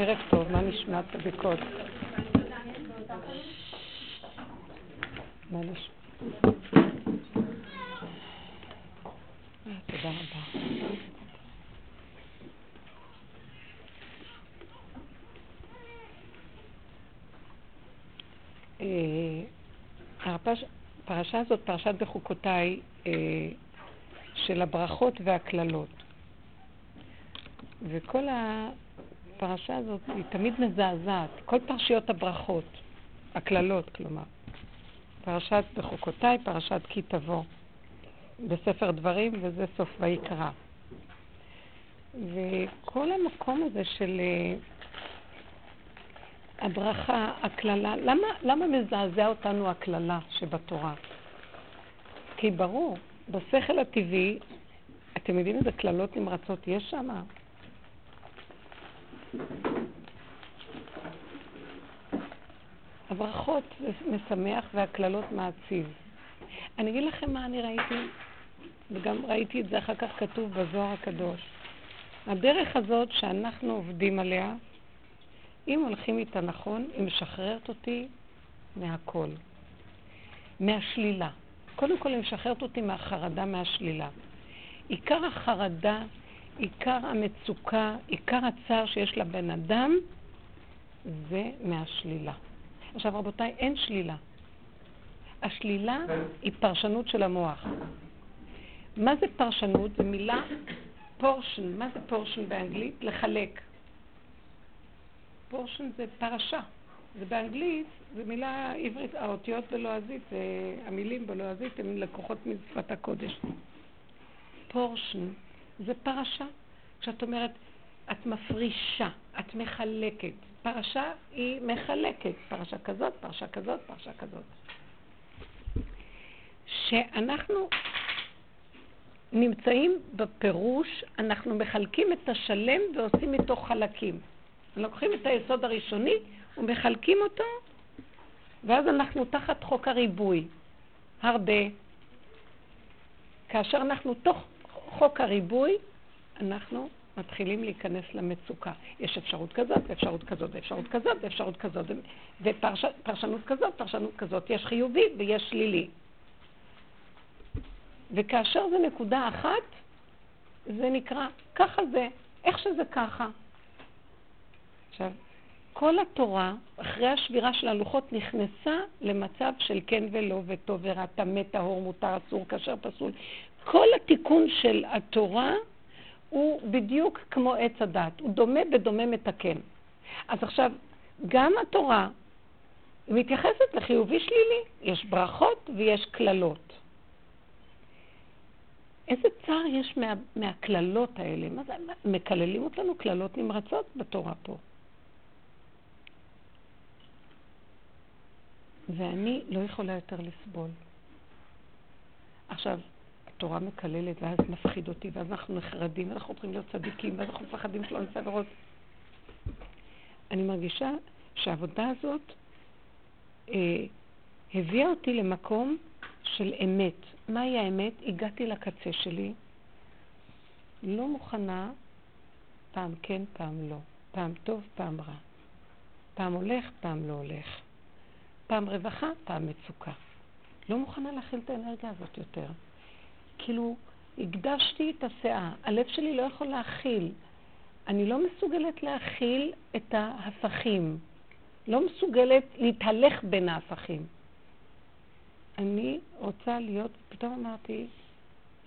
ערב טוב, מה נשמע נשמע? אה, תודה רבה. אה, הפרשה הזאת, פרשת בחוקותיי, אה, של הברכות והקללות. וכל הפרשה הזאת היא תמיד מזעזעת. כל פרשיות הברכות, הקללות כלומר. פרשת בחוקותיי, פרשת כי תבוא, בספר דברים, וזה סוף ויקרא. וכל המקום הזה של אה, הברכה, הקללה, למה, למה מזעזע אותנו הקללה שבתורה? כי ברור, בשכל הטבעי, אתם יודעים איזה קללות נמרצות יש שם? הברכות זה משמח והקללות מעציב. אני אגיד לכם מה אני ראיתי, וגם ראיתי את זה אחר כך כתוב בזוהר הקדוש. הדרך הזאת שאנחנו עובדים עליה, אם הולכים איתה נכון, היא משחררת אותי מהכל. מהשלילה. קודם כל היא משחררת אותי מהחרדה, מהשלילה. עיקר החרדה, עיקר המצוקה, עיקר הצער שיש לבן אדם, זה מהשלילה. עכשיו רבותיי, אין שלילה. השלילה היא פרשנות של המוח. מה זה פרשנות? זו מילה פורשן. מה זה פורשן באנגלית? לחלק. פורשן זה פרשה. זה באנגלית, זו מילה עברית, האותיות בלועזית, המילים בלועזית הן לקוחות משפת הקודש. פורשן זה פרשה. כשאת אומרת, את מפרישה, את מחלקת. פרשה היא מחלקת. פרשה כזאת, פרשה כזאת, פרשה כזאת. שאנחנו נמצאים בפירוש, אנחנו מחלקים את השלם ועושים איתו חלקים. לוקחים את היסוד הראשוני ומחלקים אותו, ואז אנחנו תחת חוק הריבוי. הרבה. כאשר אנחנו תוך חוק הריבוי, אנחנו מתחילים להיכנס למצוקה. יש אפשרות כזאת, ואפשרות כזאת, ואפשרות כזאת, ואפשרות כזאת, ופרשנות כזאת, פרשנות כזאת. יש חיובי ויש שלילי. וכאשר זה נקודה אחת, זה נקרא, ככה זה, איך שזה ככה. עכשיו, כל התורה, אחרי השבירה של הלוחות, נכנסה למצב של כן ולא וטוב ורע, טמא, טהור, מותר, אסור, כשר, פסול. כל התיקון של התורה הוא בדיוק כמו עץ הדת, הוא דומה בדומה מתקן. אז עכשיו, גם התורה מתייחסת לחיובי שלילי, יש ברכות ויש קללות. איזה צער יש מה, מהקללות האלה? מה זה, מקללים אותנו קללות נמרצות בתורה פה. ואני לא יכולה יותר לסבול. עכשיו, התורה מקללת, ואז מפחיד אותי, ואז אנחנו נחרדים, ואנחנו צריכים להיות צדיקים, ואז אנחנו מפחדים שלא נעשה עבירות. אני מרגישה שהעבודה הזאת אה, הביאה אותי למקום של אמת. מהי האמת? הגעתי לקצה שלי, לא מוכנה, פעם כן, פעם לא, פעם טוב, פעם רע. פעם הולך, פעם לא הולך. פעם רווחה, פעם מצוקה. לא מוכנה להכיל את האנרגיה הזאת יותר. כאילו, הקדשתי את הסאה. הלב שלי לא יכול להכיל. אני לא מסוגלת להכיל את ההפכים. לא מסוגלת להתהלך בין ההפכים. אני רוצה להיות, פתאום אמרתי,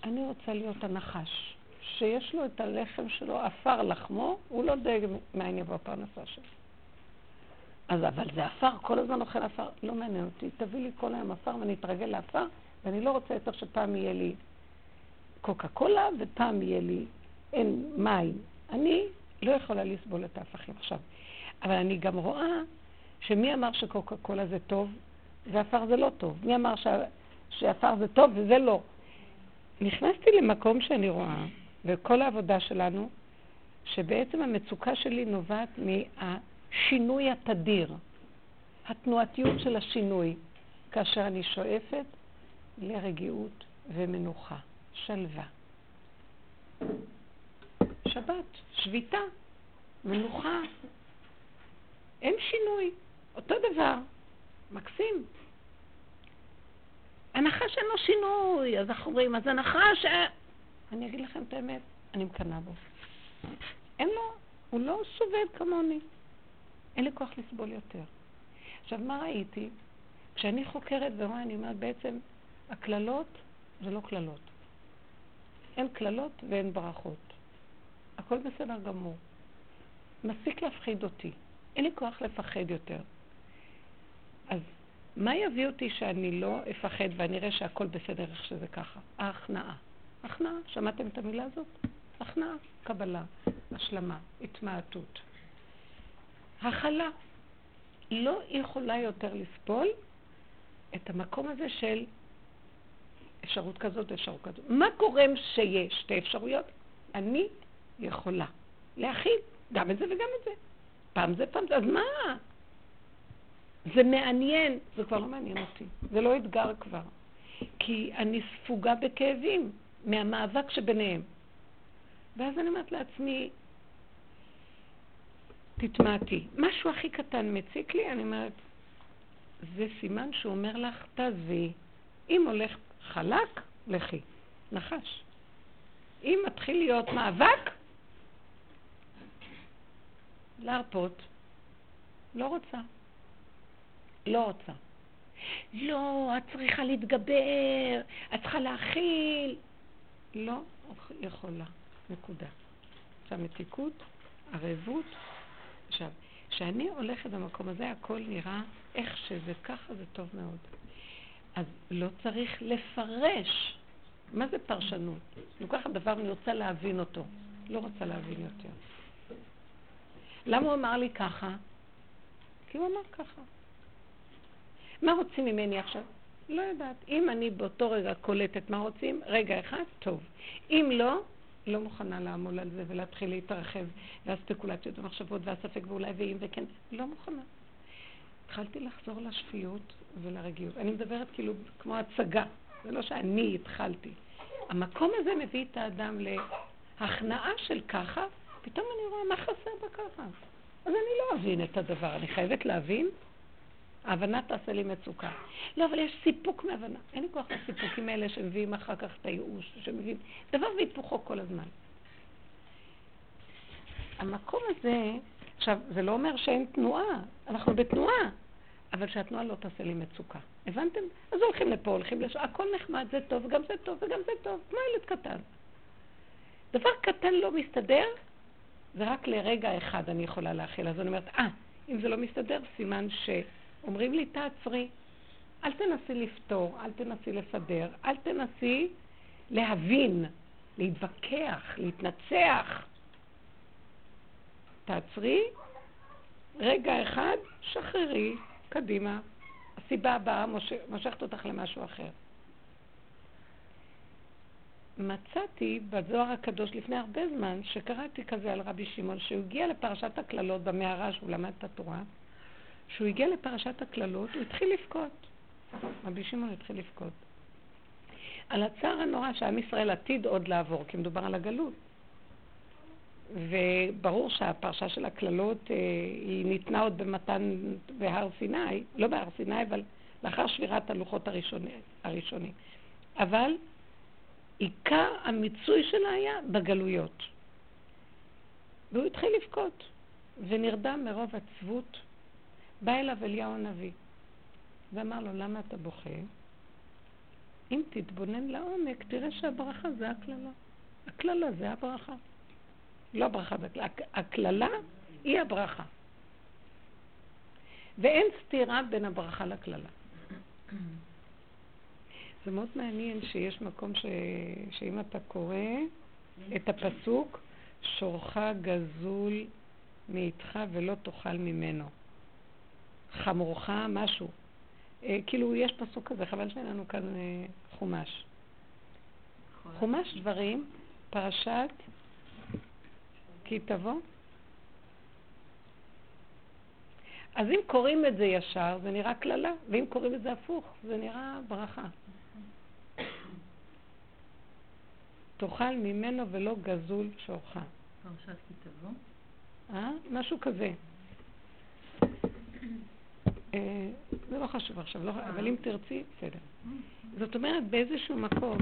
אני רוצה להיות הנחש, שיש לו את הלחם שלו, עפר לחמו, הוא לא דואג מאין יבוא הפרנסה שלו. אז אבל זה עפר, כל הזמן אוכל עפר, לא מעניין אותי, תביא לי כל היום עפר ואני אתרגל לעפר, ואני לא רוצה יותר שפעם יהיה לי קוקה קולה ופעם יהיה לי אין מים. אני לא יכולה לסבול את ההפכים עכשיו. אבל אני גם רואה שמי אמר שקוקה קולה זה טוב ועפר זה לא טוב? מי אמר ש... שעפר זה טוב וזה לא? נכנסתי למקום שאני רואה, וכל העבודה שלנו, שבעצם המצוקה שלי נובעת מהשינוי התדיר, התנועתיות של השינוי, כאשר אני שואפת לרגיעות ומנוחה. שלווה. שבת, שביתה, מנוחה, שינוי, אותו דבר. מקסים. הנחש אין לו שינוי, אז אנחנו אומרים, אז הנחש... אני אגיד לכם את האמת, אני מקנאה בו. אין לו, הוא לא סובל כמוני. אין לי כוח לסבול יותר. עכשיו, מה ראיתי? כשאני חוקרת ורואה, אני אומרת, בעצם, הקללות זה לא קללות. אין קללות ואין ברכות. הכל בסדר גמור. מפסיק להפחיד אותי. אין לי כוח לפחד יותר. אז מה יביא אותי שאני לא אפחד ואני אראה שהכל בסדר איך שזה ככה? ההכנעה. הכנעה, שמעתם את המילה הזאת? הכנעה, קבלה, השלמה, התמעטות. הכלה. לא יכולה יותר לסבול את המקום הזה של אפשרות כזאת, אפשרות כזאת. מה גורם שיש שתי אפשרויות? אני יכולה להכיל גם את זה וגם את זה. פעם זה, פעם זה, אז מה? זה מעניין, זה כבר לא מעניין אותי, זה לא אתגר כבר. כי אני ספוגה בכאבים מהמאבק שביניהם. ואז אני אומרת לעצמי, תתמעטי. משהו הכי קטן מציק לי, אני אומרת, זה סימן שהוא אומר לך, תעזבי. אם הולך חלק, לכי. נחש. אם מתחיל להיות מאבק, להרפות. לא רוצה. לא רוצה. לא, את צריכה להתגבר, את צריכה להכיל. לא יכולה. נקודה. עכשיו, מתיקות, ערבות. עכשיו, כשאני הולכת במקום הזה, הכל נראה איך שזה ככה, זה טוב מאוד. אז לא צריך לפרש. מה זה פרשנות? לוקחת דבר אני רוצה להבין אותו. לא רוצה להבין יותר. למה הוא אמר לי ככה? כי הוא אמר ככה. מה רוצים ממני עכשיו? לא יודעת. אם אני באותו רגע קולטת מה רוצים, רגע אחד, טוב. אם לא, לא מוכנה לעמול על זה ולהתחיל להתרחב, והספקולציות ומחשבות והספק ואולי ואם וכן, לא מוכנה. התחלתי לחזור לשפיות ולרגיעות. אני מדברת כאילו כמו הצגה, זה לא שאני התחלתי. המקום הזה מביא את האדם להכנעה של ככה, פתאום אני רואה מה חסר בככה. אז אני לא אבין את הדבר, אני חייבת להבין. ההבנה תעשה לי מצוקה. לא, אבל יש סיפוק מהבנה. אין לי כוח לסיפוקים האלה שמביאים אחר כך את הייאוש, שמביאים... דבר והיפוכו כל הזמן. המקום הזה, עכשיו, זה לא אומר שאין תנועה, אנחנו בתנועה, אבל שהתנועה לא תעשה לי מצוקה. הבנתם? אז הולכים לפה, הולכים לשם, הכל נחמד, זה טוב, גם זה טוב וגם זה טוב, כמו ילד קטן. דבר קטן לא מסתדר, זה רק לרגע אחד אני יכולה להכיל. אז אני אומרת, אה, אם זה לא מסתדר, סימן שאומרים לי, תעצרי. אל תנסי לפתור, אל תנסי לסדר, אל תנסי להבין, להתווכח, להתנצח. תעצרי, רגע אחד, שחררי, קדימה. הסיבה הבאה מושכת אותך למשהו אחר. מצאתי בזוהר הקדוש לפני הרבה זמן, שקראתי כזה על רבי שמעון, שהוא הגיע לפרשת הקללות במערה שהוא למד את התורה, שהוא הגיע לפרשת הקללות, הוא התחיל לבכות. רבי שמעון התחיל לבכות. על הצער הנורא שעם ישראל עתיד עוד לעבור, כי מדובר על הגלות. וברור שהפרשה של הקללות אה, היא ניתנה עוד במתן בהר סיני, לא בהר סיני, אבל לאחר שבירת הלוחות הראשוני. הראשוני. אבל עיקר המיצוי שלה היה בגלויות. והוא התחיל לבכות, ונרדם מרוב עצבות. בא אליו אליהו הנביא, ואמר לו, למה אתה בוכה? אם תתבונן לעומק, תראה שהברכה זה הקללה. הקללה זה הברכה. לא הברכה, הקללה היא הברכה. ואין סתירה בין הברכה לקללה. זה מאוד מעניין שיש מקום ש... שאם אתה קורא את הפסוק, שורך גזול מאיתך ולא תאכל ממנו. חמורך משהו. אה, כאילו, יש פסוק כזה, חבל שאין לנו כאן אה, חומש. חומש דברים, פרשת כי תבוא. אז אם קוראים את זה ישר, זה נראה קללה, ואם קוראים את זה הפוך, זה נראה ברכה. תאכל ממנו ולא גזול שורך. פרשת כי תבוא? אה? משהו כזה. אה, זה לא חשוב עכשיו, לא, אבל אם תרצי, בסדר. זאת אומרת, באיזשהו מקום,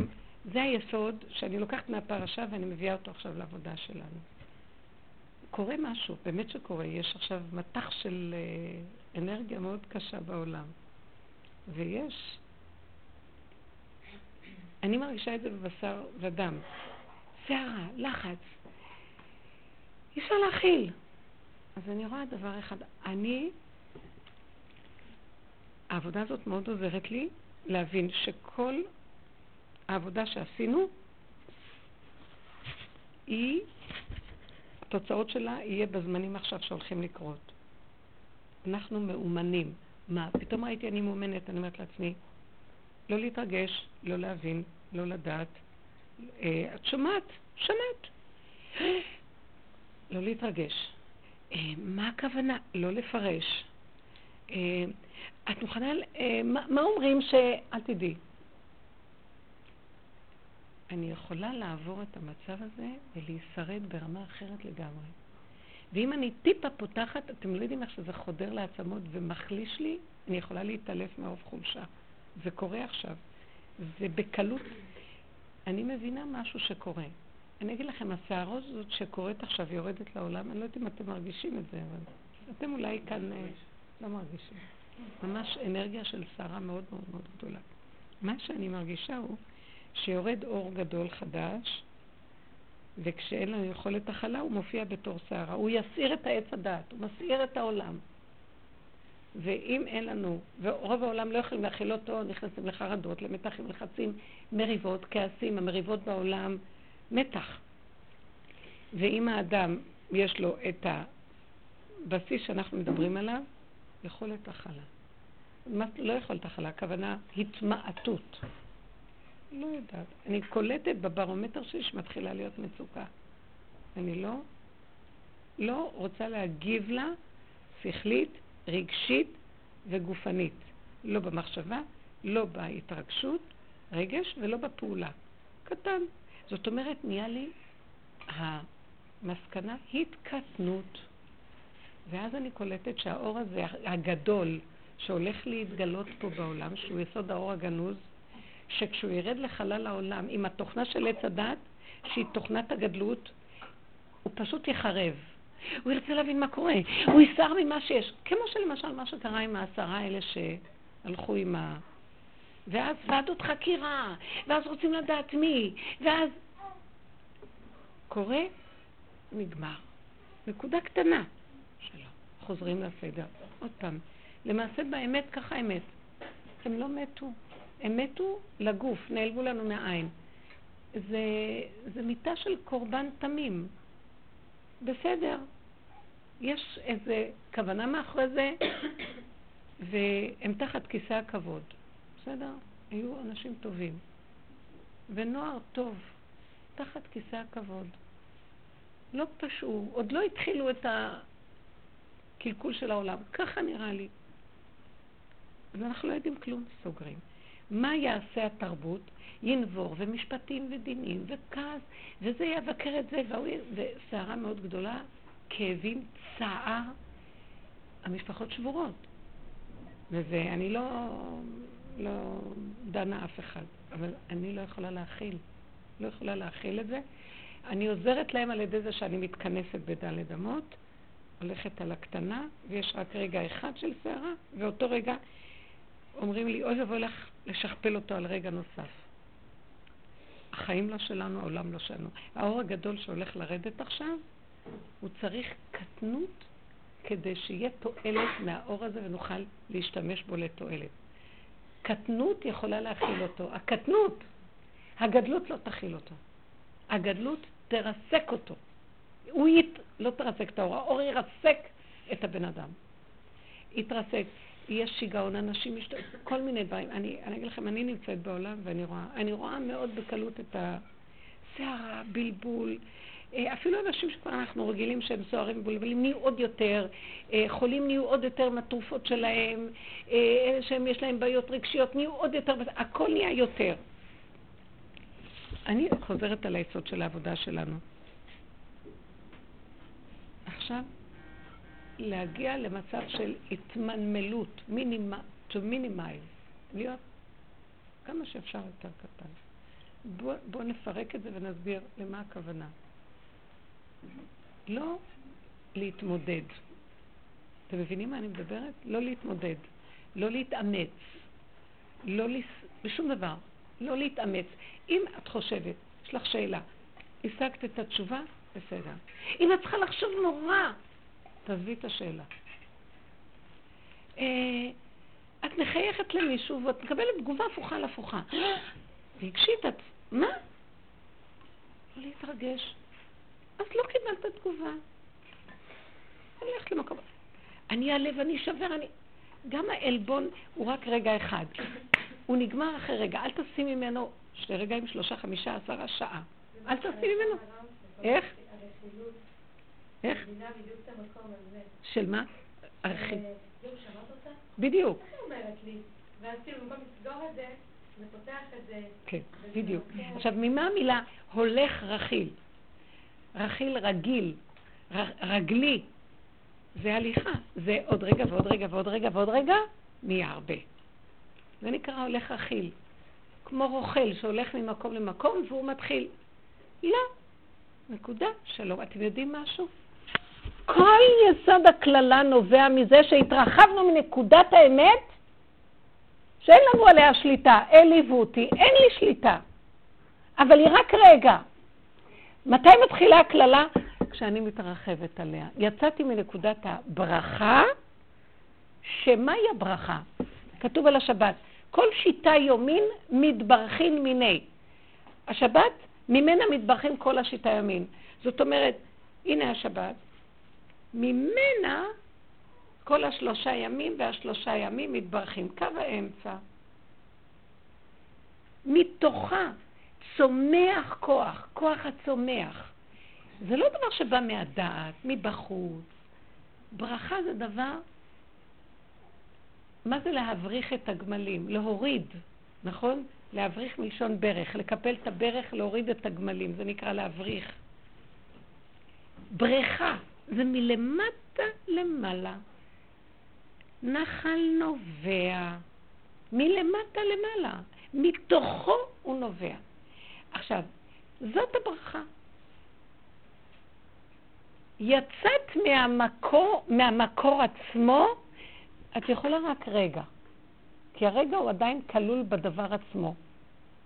זה היסוד שאני לוקחת מהפרשה ואני מביאה אותו עכשיו לעבודה שלנו. קורה משהו, באמת שקורה. יש עכשיו מטח של אה, אנרגיה מאוד קשה בעולם. ויש, אני מרגישה את זה בבשר ודם. סערה, לחץ. אי אפשר להכיל. אז אני רואה דבר אחד. אני, העבודה הזאת מאוד עוזרת לי להבין שכל העבודה שעשינו היא, התוצאות שלה יהיה בזמנים עכשיו שהולכים לקרות. אנחנו מאומנים. מה, פתאום ראיתי אני מאומנת, אני אומרת לעצמי, לא להתרגש, לא להבין, לא לדעת. אה, את שומעת? שמעת. לא להתרגש. אה, מה הכוונה? לא לפרש. אה, את מוכנה, מה אומרים ש... אל תדעי. אני יכולה לעבור את המצב הזה ולהישרד ברמה אחרת לגמרי. ואם אני טיפה פותחת, אתם לא יודעים איך שזה חודר לעצמות ומחליש לי, אני יכולה להתעלף מעוף חולשה. זה קורה עכשיו. זה בקלות. אני מבינה משהו שקורה. אני אגיד לכם, הסערה הזאת שקורית עכשיו יורדת לעולם, אני לא יודעת אם אתם מרגישים את זה, אבל אתם אולי כאן אה, לא מרגישים. ממש אנרגיה של סערה מאוד מאוד מאוד גדולה. מה שאני מרגישה הוא שיורד אור גדול חדש, וכשאין לנו יכולת הכלה הוא מופיע בתור סערה. הוא יסעיר את העץ הדעת, הוא מסעיר את העולם. ואם אין לנו, ורוב העולם לא יכולים להכיל אותו, נכנסים לחרדות, למתחים, לחצים, מריבות, כעסים, המריבות בעולם, מתח. ואם האדם יש לו את הבסיס שאנחנו מדברים עליו, יכולת הכלה. לא יכולת הכלה, הכוונה התמעטות. לא יודעת. אני קולטת בברומטר שלי שמתחילה להיות מצוקה. אני לא, לא רוצה להגיב לה שכלית, רגשית וגופנית. לא במחשבה, לא בהתרגשות, רגש, ולא בפעולה. קטן. זאת אומרת, נהיה לי המסקנה התקטנות. ואז אני קולטת שהאור הזה הגדול שהולך להתגלות פה בעולם, שהוא יסוד האור הגנוז, שכשהוא ירד לחלל העולם עם התוכנה של עץ הדת, שהיא תוכנת הגדלות, הוא פשוט יחרב. הוא ירצה להבין מה קורה, הוא יסר ממה שיש. כמו שלמשל מה שקרה עם העשרה האלה שהלכו עם ה... ואז ועדות חקירה, ואז רוצים לדעת מי, ואז... קורה, נגמר. נקודה קטנה. חוזרים לסדר. עוד פעם. למעשה באמת ככה אמת. הם לא מתו. הם מתו לגוף, נעלבו לנו מהעין. זה, זה מיטה של קורבן תמים. בסדר, יש איזה כוונה מאחורי זה, והם תחת כיסא הכבוד. בסדר? היו אנשים טובים. ונוער טוב, תחת כיסא הכבוד. לא פשעו, עוד לא התחילו את הקלקול של העולם. ככה נראה לי. אז אנחנו לא יודעים כלום, סוגרים. מה יעשה התרבות? ינבור, ומשפטים ודינים, וכעס, וזה יבקר את זה, וסערה מאוד גדולה, כאבים, צער, המשפחות שבורות. וזה, אני לא, לא דנה אף אחד, אבל אני לא יכולה להכיל. לא יכולה להכיל את זה. אני עוזרת להם על ידי זה שאני מתכנסת בדלת אמות, הולכת על הקטנה, ויש רק רגע אחד של סערה, ואותו רגע אומרים לי, אוי ואבוי לך לשכפל אותו על רגע נוסף. החיים לא שלנו, העולם לא שלנו. האור הגדול שהולך לרדת עכשיו, הוא צריך קטנות כדי שיהיה תועלת מהאור הזה ונוכל להשתמש בו לתועלת. קטנות יכולה להכיל אותו. הקטנות, הגדלות לא תכיל אותו. הגדלות תרסק אותו. הוא ית... לא תרסק את האור, האור ירסק את הבן אדם. יתרסק. יש שיגעון, אנשים, משת... כל מיני דברים. אני, אני אגיד לכם, אני נמצאת בעולם ואני רואה, אני רואה מאוד בקלות את הסערה, בלבול. אה, אפילו אנשים שכבר אנחנו רגילים שהם סוערים ובולבלים נהיו עוד יותר, אה, חולים נהיו עוד יותר מהתרופות שלהם, אלה שהם יש להם בעיות רגשיות נהיו עוד יותר, הכל נהיה יותר. אני חוזרת על היסוד של העבודה שלנו. עכשיו, להגיע למצב של התמנמלות, מינימה, to minimize, להיות כמה שאפשר יותר קטן. בואו בוא נפרק את זה ונסביר למה הכוונה. לא להתמודד. אתם מבינים מה אני מדברת? לא להתמודד, לא להתאמץ, לא לס... בשום דבר, לא להתאמץ. אם את חושבת, יש לך שאלה, השגת את התשובה? בסדר. אם את צריכה לחשוב נורא, תעזבי את השאלה. אה, את מחייכת למישהו ואת מקבלת תגובה הפוכה על הפוכה. רגשית, את... מה? לא להתרגש. אז לא קיבלת תגובה. הולכת למקום. אני אעלה ואני אשבר, אני... גם העלבון הוא רק רגע אחד. הוא נגמר אחרי רגע. אל תשים ממנו שני רגעים, שלושה, חמישה, עשרה, שעה. אל תשים ממנו. איך? איך? של מה? בדיוק. היא אומרת לי? ואז כאילו במקום לסגור את זה, פותח את זה. כן, בדיוק. עכשיו, ממה המילה הולך רכיל? רכיל רגיל, רגלי. זה הליכה. זה עוד רגע ועוד רגע ועוד רגע ועוד רגע, נהיה הרבה. זה נקרא הולך רכיל. כמו רוכל שהולך ממקום למקום והוא מתחיל. לא. נקודה. שלום. אתם יודעים משהו? כל יסוד הקללה נובע מזה שהתרחבנו מנקודת האמת שאין לנו עליה שליטה, העליבו אותי, אין לי שליטה. אבל היא רק רגע. מתי מתחילה הקללה? כשאני מתרחבת עליה. יצאתי מנקודת הברכה, שמהי הברכה? כתוב על השבת, כל שיטה יומין מתברכין מיני. השבת, ממנה מתברכים כל השיטה ימין. זאת אומרת, הנה השבת, ממנה כל השלושה ימים והשלושה ימים מתברכים. קו האמצע. מתוכה צומח כוח, כוח הצומח. זה לא דבר שבא מהדעת, מבחוץ. ברכה זה דבר, מה זה להבריך את הגמלים? להוריד, נכון? להבריך מלשון ברך, לקפל את הברך, להוריד את הגמלים, זה נקרא להבריך. בריכה, זה מלמטה למעלה. נחל נובע מלמטה למעלה, מתוכו הוא נובע. עכשיו, זאת הברכה. יצאת מהמקור, מהמקור עצמו, את יכולה רק רגע. כי הרגע הוא עדיין כלול בדבר עצמו.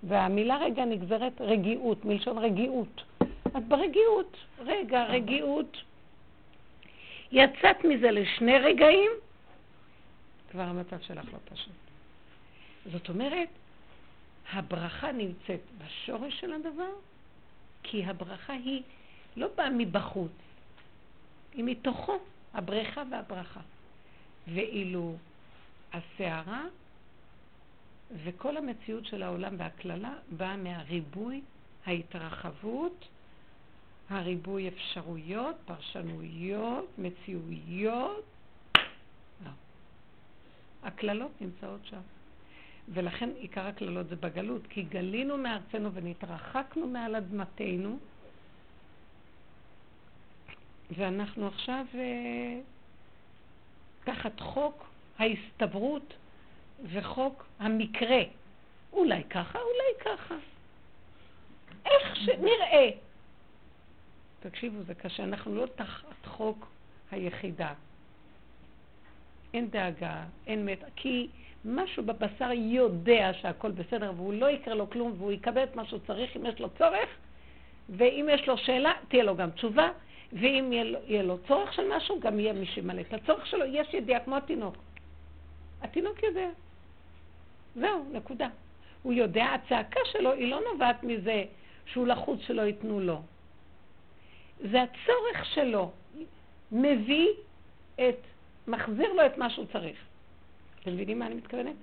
והמילה רגע נגזרת רגיעות, מלשון רגיעות. את ברגיעות, רגע, רגיעות. יצאת מזה לשני רגעים, כבר המצב שלך לא פשוט. זאת אומרת, הברכה נמצאת בשורש של הדבר, כי הברכה היא לא באה מבחוץ, היא מתוכו, הבריכה והברכה. ואילו הסערה וכל המציאות של העולם והקללה באה מהריבוי, ההתרחבות, הריבוי אפשרויות, פרשנויות, מציאויות. לא. הקללות נמצאות שם. ולכן עיקר הקללות זה בגלות, כי גלינו מארצנו ונתרחקנו מעל אדמתנו, ואנחנו עכשיו אה, תחת חוק ההסתברות וחוק המקרה. אולי ככה, אולי ככה. איך שנראה. תקשיבו, זה קשה. אנחנו לא תחת חוק היחידה. אין דאגה, אין מת... כי משהו בבשר יודע שהכל בסדר והוא לא יקרה לו כלום והוא יקבל את מה שהוא צריך אם יש לו צורך ואם יש לו שאלה, תהיה לו גם תשובה ואם יהיה לו, יהיה לו צורך של משהו, גם יהיה מי שימלא את הצורך שלו. יש ידיעה כמו התינוק. התינוק יודע. זהו, נקודה. הוא יודע, הצעקה שלו היא לא נובעת מזה שהוא לחוץ שלא ייתנו לו. זה הצורך שלו מביא את, מחזיר לו את מה שהוא צריך. אתם מבינים מה אני מתכוונת?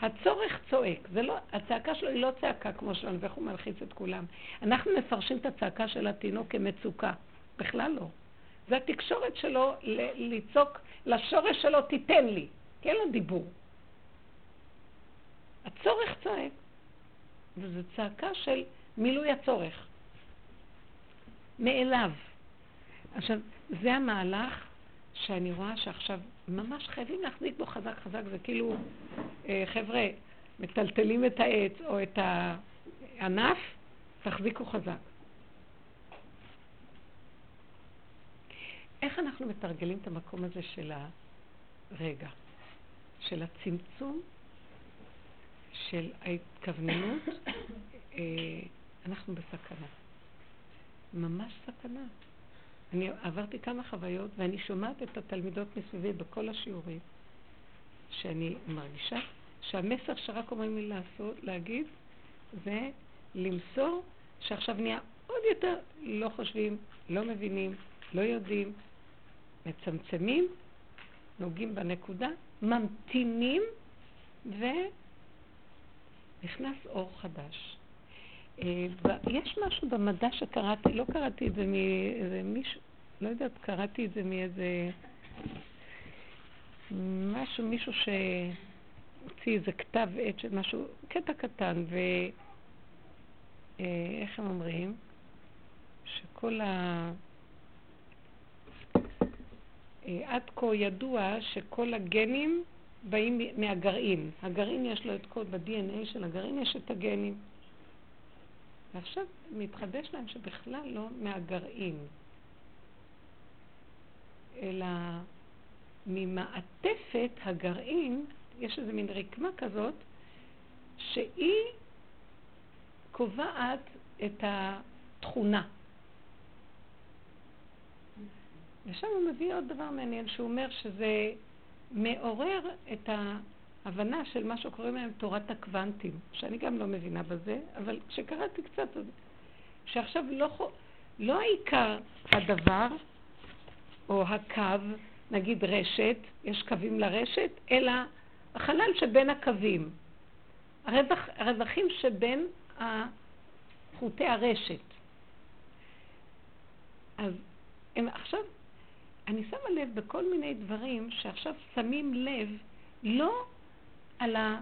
הצורך צועק, זה לא, הצעקה שלו היא לא צעקה כמו שלנו, ואיך הוא מלחיץ את כולם. אנחנו מפרשים את הצעקה של התינוק כמצוקה. בכלל לא. זה התקשורת שלו לצעוק לשורש שלו, תיתן לי, כי אין לו דיבור. הצורך צועק, וזו צעקה של מילוי הצורך. מאליו. עכשיו, זה המהלך שאני רואה שעכשיו ממש חייבים להחזיק בו חזק חזק, זה כאילו, אה, חבר'ה, מטלטלים את העץ או את הענף, תחזיקו חזק. איך אנחנו מתרגלים את המקום הזה של הרגע, של הצמצום, של ההתכווננות? אה, אנחנו בסכנה. ממש סכנה. אני עברתי כמה חוויות ואני שומעת את התלמידות מסביבי בכל השיעורים, שאני מרגישה שהמסר שרק אומרים לי לעשות, להגיד, זה למסור שעכשיו נהיה עוד יותר לא חושבים, לא מבינים, לא יודעים, מצמצמים, נוגעים בנקודה, ממתינים ונכנס אור חדש. אה, יש משהו במדע שקראתי, לא קראתי את זה מאיזה מישהו, לא יודעת, קראתי את זה מאיזה משהו, מישהו שהוציא איזה כתב עת של משהו, קטע קטן, ואיך אה, הם אומרים? שכל ה... אה, עד כה ידוע שכל הגנים באים מהגרעין. הגרעין יש לו את כל, ב-DNA של הגרעין יש את הגנים. ועכשיו מתחדש להם שבכלל לא מהגרעין, אלא ממעטפת הגרעין, יש איזה מין רקמה כזאת, שהיא קובעת את התכונה. ושם הוא מביא עוד דבר מעניין, שהוא אומר שזה מעורר את ההבנה של מה שקוראים להם תורת הקוונטים, שאני גם לא מבינה בזה, אבל כשקראתי קצת, שעכשיו לא, לא העיקר הדבר או הקו, נגיד רשת, יש קווים לרשת, אלא החלל שבין הקווים, הרווח, הרווחים שבין חוטי הרשת. אז הם עכשיו אני שמה לב בכל מיני דברים שעכשיו שמים לב לא על ה...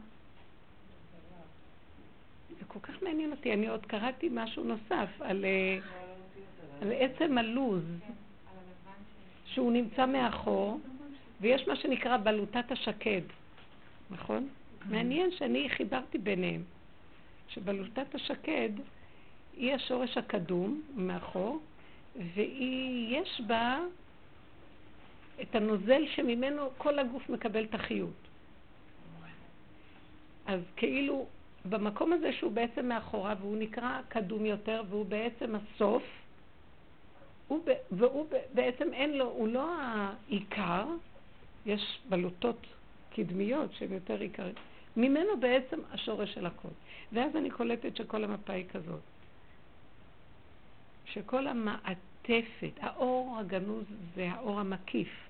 זה כל כך מעניין אותי, אני עוד קראתי משהו נוסף על, אה, על עצם הלוז, שהוא נמצא מאחור, ויש מה שנקרא בלוטת השקד, נכון? מעניין שאני חיברתי ביניהם, שבלוטת השקד היא השורש הקדום מאחור, ויש בה את הנוזל שממנו כל הגוף מקבל את החיות. אז כאילו, במקום הזה שהוא בעצם מאחוריו, והוא נקרא קדום יותר, והוא בעצם הסוף, הוא, והוא בעצם אין לו, הוא לא העיקר, יש בלוטות קדמיות שהן יותר עיקריות, ממנו בעצם השורש של הכל. ואז אני קולטת שכל המפה היא כזאת. שכל המעטפת, האור הגנוז זה האור המקיף.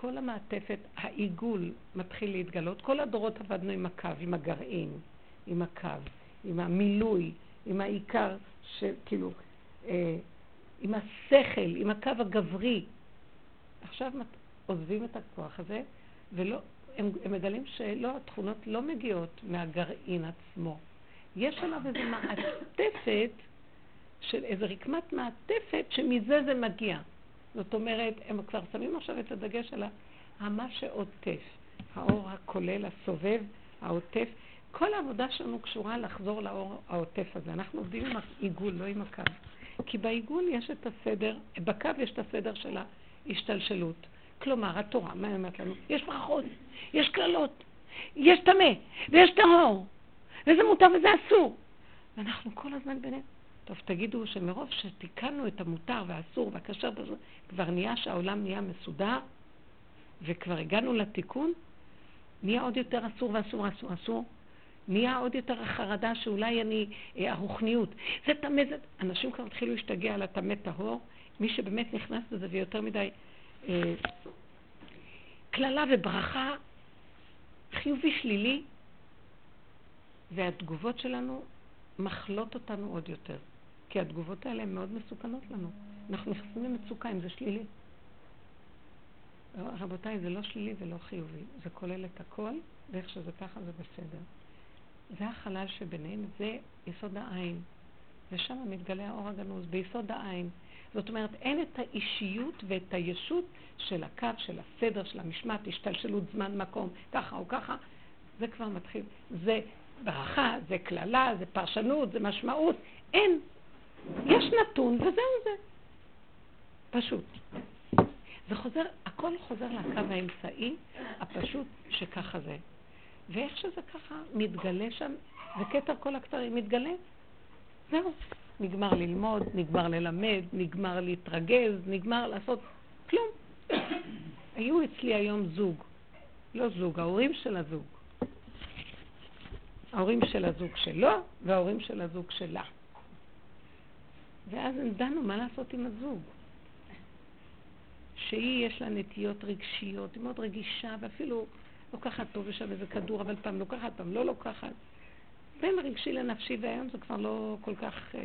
כל המעטפת, העיגול מתחיל להתגלות. כל הדורות עבדנו עם הקו, עם הגרעין, עם הקו, עם המילוי, עם העיקר, שכאילו, אה, עם השכל, עם הקו הגברי. עכשיו עוזבים את הכוח הזה, ולא, הם, הם מגלים שלא, התכונות לא מגיעות מהגרעין עצמו. יש עליו איזו מעטפת, של איזו רקמת מעטפת, שמזה זה מגיע. זאת אומרת, הם כבר שמים עכשיו את הדגש על המה שעוטף, האור הכולל, הסובב, העוטף. כל העבודה שלנו קשורה לחזור לאור העוטף הזה. אנחנו עובדים עם העיגול, לא עם הקו. כי בעיגול יש את הסדר, בקו יש את הסדר של ההשתלשלות. כלומר, התורה, מה היא אומרת לנו? יש ברכות, יש קללות, יש טמא, ויש טהור, וזה מותר וזה אסור. ואנחנו כל הזמן בינינו. טוב, תגידו שמרוב שתיקנו את המותר והאסור והכשר, כבר נהיה שהעולם נהיה מסודר, וכבר הגענו לתיקון, נהיה עוד יותר אסור ואסור ואסור אסור. נהיה עוד יותר החרדה שאולי אני, אה, הרוחניות. זה טמא, זה... אנשים כבר התחילו להשתגע על הטמא טהור. מי שבאמת נכנס לזה ויותר מדי אה, קללה וברכה, חיובי שלילי, והתגובות שלנו מחלות אותנו עוד יותר. כי התגובות האלה הן מאוד מסוכנות לנו. אנחנו נכנסים למצוקה אם זה שלילי. רבותיי, זה לא שלילי ולא חיובי. זה כולל את הכל, ואיך שזה ככה זה בסדר. זה החלל שביניהם, זה יסוד העין. ושם מתגלה האור הגנוז, ביסוד העין. זאת אומרת, אין את האישיות ואת הישות של הקו, של הסדר, של המשמעת, השתלשלות זמן, מקום, ככה או ככה, זה כבר מתחיל. זה ברכה, זה קללה, זה פרשנות, זה משמעות. אין. יש נתון וזהו זה. פשוט. זה חוזר, הכל חוזר לקו האמצעי הפשוט שככה זה. ואיך שזה ככה מתגלה שם, וכתר כל הכתרים מתגלה, זהו. נגמר ללמוד, נגמר ללמד, נגמר להתרגז, נגמר לעשות כלום. היו אצלי היום זוג, לא זוג, ההורים של הזוג. ההורים של הזוג שלו וההורים של הזוג שלה. ואז הם דנו מה לעשות עם הזוג. שהיא יש לה נטיות רגשיות, היא מאוד רגישה ואפילו לוקחת פה ושם איזה כדור, אבל פעם לוקחת, פעם לא לוקחת. בין הרגשי לנפשי, והיום זה כבר לא כל כך אה,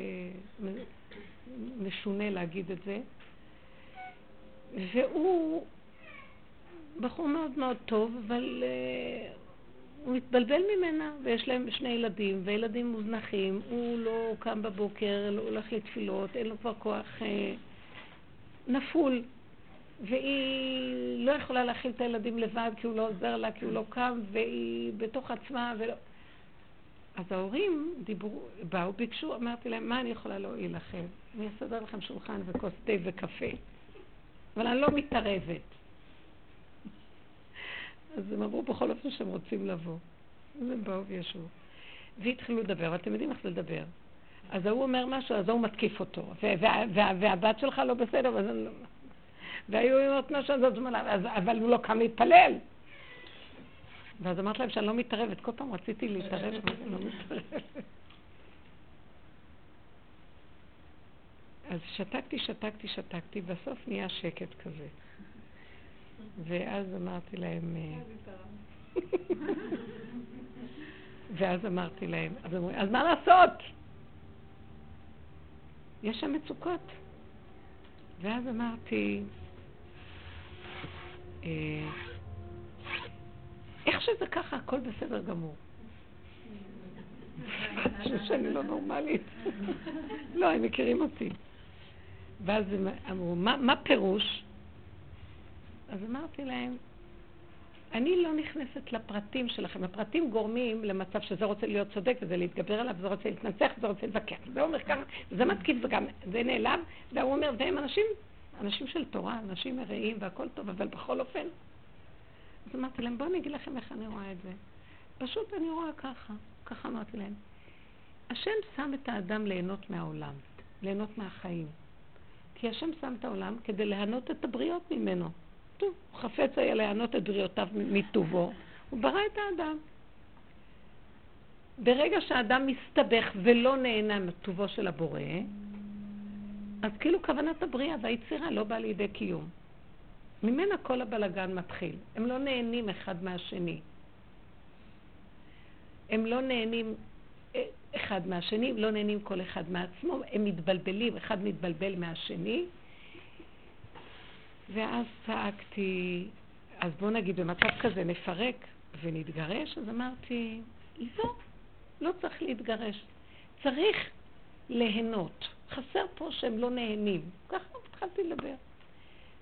משונה להגיד את זה. והוא בחור מאוד מאוד טוב, אבל אה, הוא מתבלבל ממנה, ויש להם שני ילדים, וילדים מוזנחים, הוא לא קם בבוקר, לא הולך לתפילות, אין לו כבר כוח אה, נפול, והיא לא יכולה להכיל את הילדים לבד כי הוא לא עוזר לה, כי הוא לא קם, והיא בתוך עצמה, ולא... אז ההורים דיברו, באו, ביקשו, אמרתי להם, מה אני יכולה להועיל לכם? אני אסדר לכם שולחן וכוס תה וקפה. אבל אני לא מתערבת. אז הם אמרו בכל אופן שהם רוצים לבוא. אז הם באו וישבו. והתחילו לדבר, אתם יודעים איך לדבר. אז ההוא אומר משהו, אז ההוא מתקיף אותו. והבת שלך לא בסדר, אז אני לא... והיו אומרות משהו, אז אבל הוא לא קם להתפלל. ואז אמרתי להם שאני לא מתערבת. כל פעם רציתי להתערב, אבל לא מתערבת. אז שתקתי, שתקתי, שתקתי, בסוף נהיה שקט כזה. ואז אמרתי להם... אה, ואז אמרתי להם, אז אמרו, אז מה לעשות? יש שם מצוקות. ואז אמרתי, אה, איך שזה ככה, הכל בסדר גמור. שאני לא נורמלית. לא, הם מכירים אותי. ואז הם אמרו, מה פירוש? אז אמרתי להם, אני לא נכנסת לפרטים שלכם. הפרטים גורמים למצב שזה רוצה להיות צודק וזה להתגבר עליו, וזה רוצה להתנצח וזה רוצה להתווכח. זה אומר ככה, זה מתקיף וגם זה נעלם, והוא אומר, והם אנשים, אנשים של תורה, אנשים מרעים והכל טוב, אבל בכל אופן. אז אמרתי להם, בואו אני אגיד לכם איך אני רואה את זה. פשוט אני רואה ככה, ככה אמרתי להם. השם שם את האדם ליהנות מהעולם, ליהנות מהחיים. כי השם שם את העולם כדי ליהנות את הבריות ממנו. טוב, חפץ היה ליהנות את בריאותיו מטובו, הוא ברא את האדם. ברגע שהאדם מסתבך ולא נהנה מטובו של הבורא, אז כאילו כוונת הבריאה והיצירה לא באה לידי קיום. ממנה כל הבלגן מתחיל. הם לא נהנים אחד מהשני. הם לא נהנים אה, אחד מהשני, לא נהנים כל אחד מעצמו, הם מתבלבלים, אחד מתבלבל מהשני, ואז צעקתי, אז בוא נגיד במצב כזה נפרק ונתגרש, אז אמרתי, לא, לא צריך להתגרש, צריך ליהנות. חסר פה שהם לא נהנים. ככה התחלתי לדבר.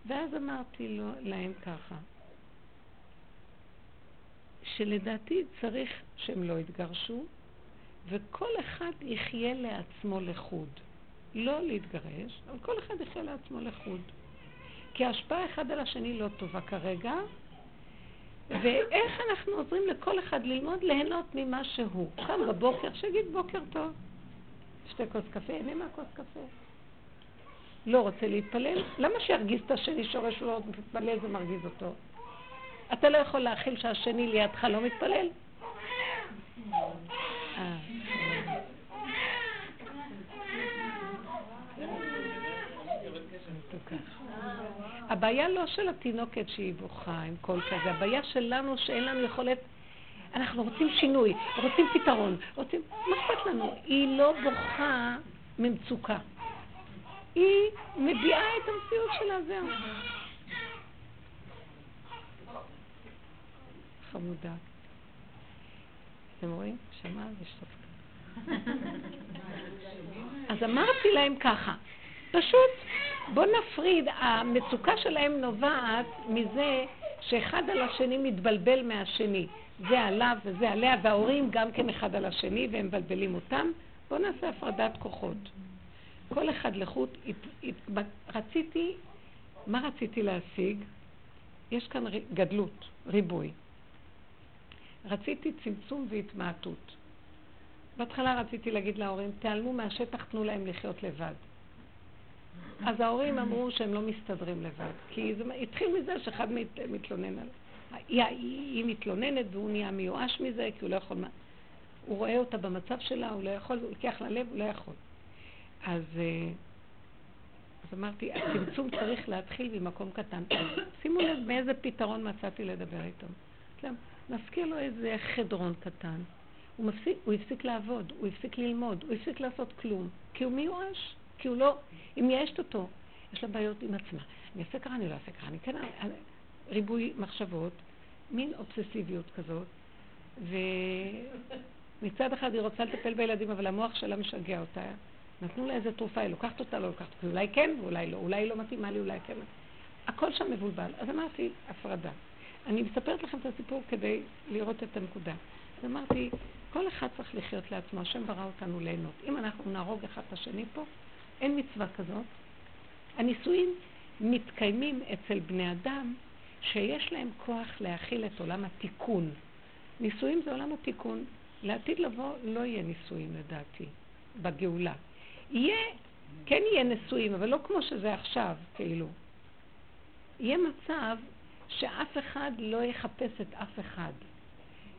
ואז אמרתי לו, להם ככה, שלדעתי צריך שהם לא יתגרשו, וכל אחד יחיה לעצמו לחוד. לא להתגרש, אבל כל אחד יחיה לעצמו לחוד. כי ההשפעה אחד על השני לא טובה כרגע, ואיך אנחנו עוזרים לכל אחד ללמוד ליהנות ממה שהוא. קם בבוקר, שיגיד בוקר טוב. שתי כוס קפה, הנה מה כוס קפה. לא רוצה להתפלל, למה שירגיז את השני שורש לא מתפלל זה מרגיז אותו? אתה לא יכול להכיל שהשני לידך לא מתפלל? הבעיה לא של התינוקת שהיא בוכה עם קול כזה, הבעיה שלנו שאין לנו יכולת, אנחנו רוצים שינוי, רוצים פתרון, רוצים, מה אכפת לנו? היא לא בוכה ממצוקה. היא מביעה את המציאות שלה, זהו. חמודה. אתם רואים? שמע ושתקה. אז אמרתי להם ככה, פשוט בוא נפריד, המצוקה שלהם נובעת מזה שאחד על השני מתבלבל מהשני. זה עליו וזה עליה, וההורים גם כן אחד על השני, והם מבלבלים אותם. בואו נעשה הפרדת כוחות. כל אחד לחוט, רציתי, מה רציתי להשיג? יש כאן גדלות, ריבוי. רציתי צמצום והתמעטות. בהתחלה רציתי להגיד להורים, תיעלמו מהשטח, תנו להם לחיות לבד. אז ההורים אמרו שהם לא מסתדרים לבד, כי זה התחיל מזה שאחד מת, מתלונן על... היא, היא מתלוננת והוא נהיה מיואש מזה, כי הוא לא יכול... הוא רואה אותה במצב שלה, הוא לא יכול, הוא לוקח ללב, הוא לא יכול. אז, אה, אז אמרתי, הצמצום צריך להתחיל ממקום קטן. שימו לב מאיזה פתרון מצאתי לדבר איתו. נזכיר לו איזה חדרון קטן. הוא, מפסיק, הוא הפסיק לעבוד, הוא הפסיק ללמוד, הוא הפסיק לעשות כלום, כי הוא מיואש, כי הוא לא, היא מייאשת אותו, יש לה בעיות עם עצמה. אני אעשה ככה, אני לא אעשה ככה, אני כן... ריבוי מחשבות, מין אובססיביות כזאת, ומצד אחד היא רוצה לטפל בילדים, אבל המוח שלה משגע אותה. נתנו לה איזה תרופה, היא לוקחת אותה, לא לוקחת אותה, אולי כן ואולי לא, אולי היא לא מתאימה לי, אולי כן. הכל שם מבולבל. אז אמרתי, הפרדה. אני מספרת לכם את הסיפור כדי לראות את הנקודה. אז אמרתי, כל אחד צריך לחיות לעצמו, השם ברא אותנו ליהנות. אם אנחנו נהרוג אחד את השני פה, אין מצווה כזאת. הנישואים מתקיימים אצל בני אדם שיש להם כוח להכיל את עולם התיקון. נישואים זה עולם התיקון. לעתיד לבוא לא יהיה נישואים לדעתי, בגאולה. יהיה, כן יהיה נישואים, אבל לא כמו שזה עכשיו, כאילו. יהיה מצב שאף אחד לא יחפש את אף אחד.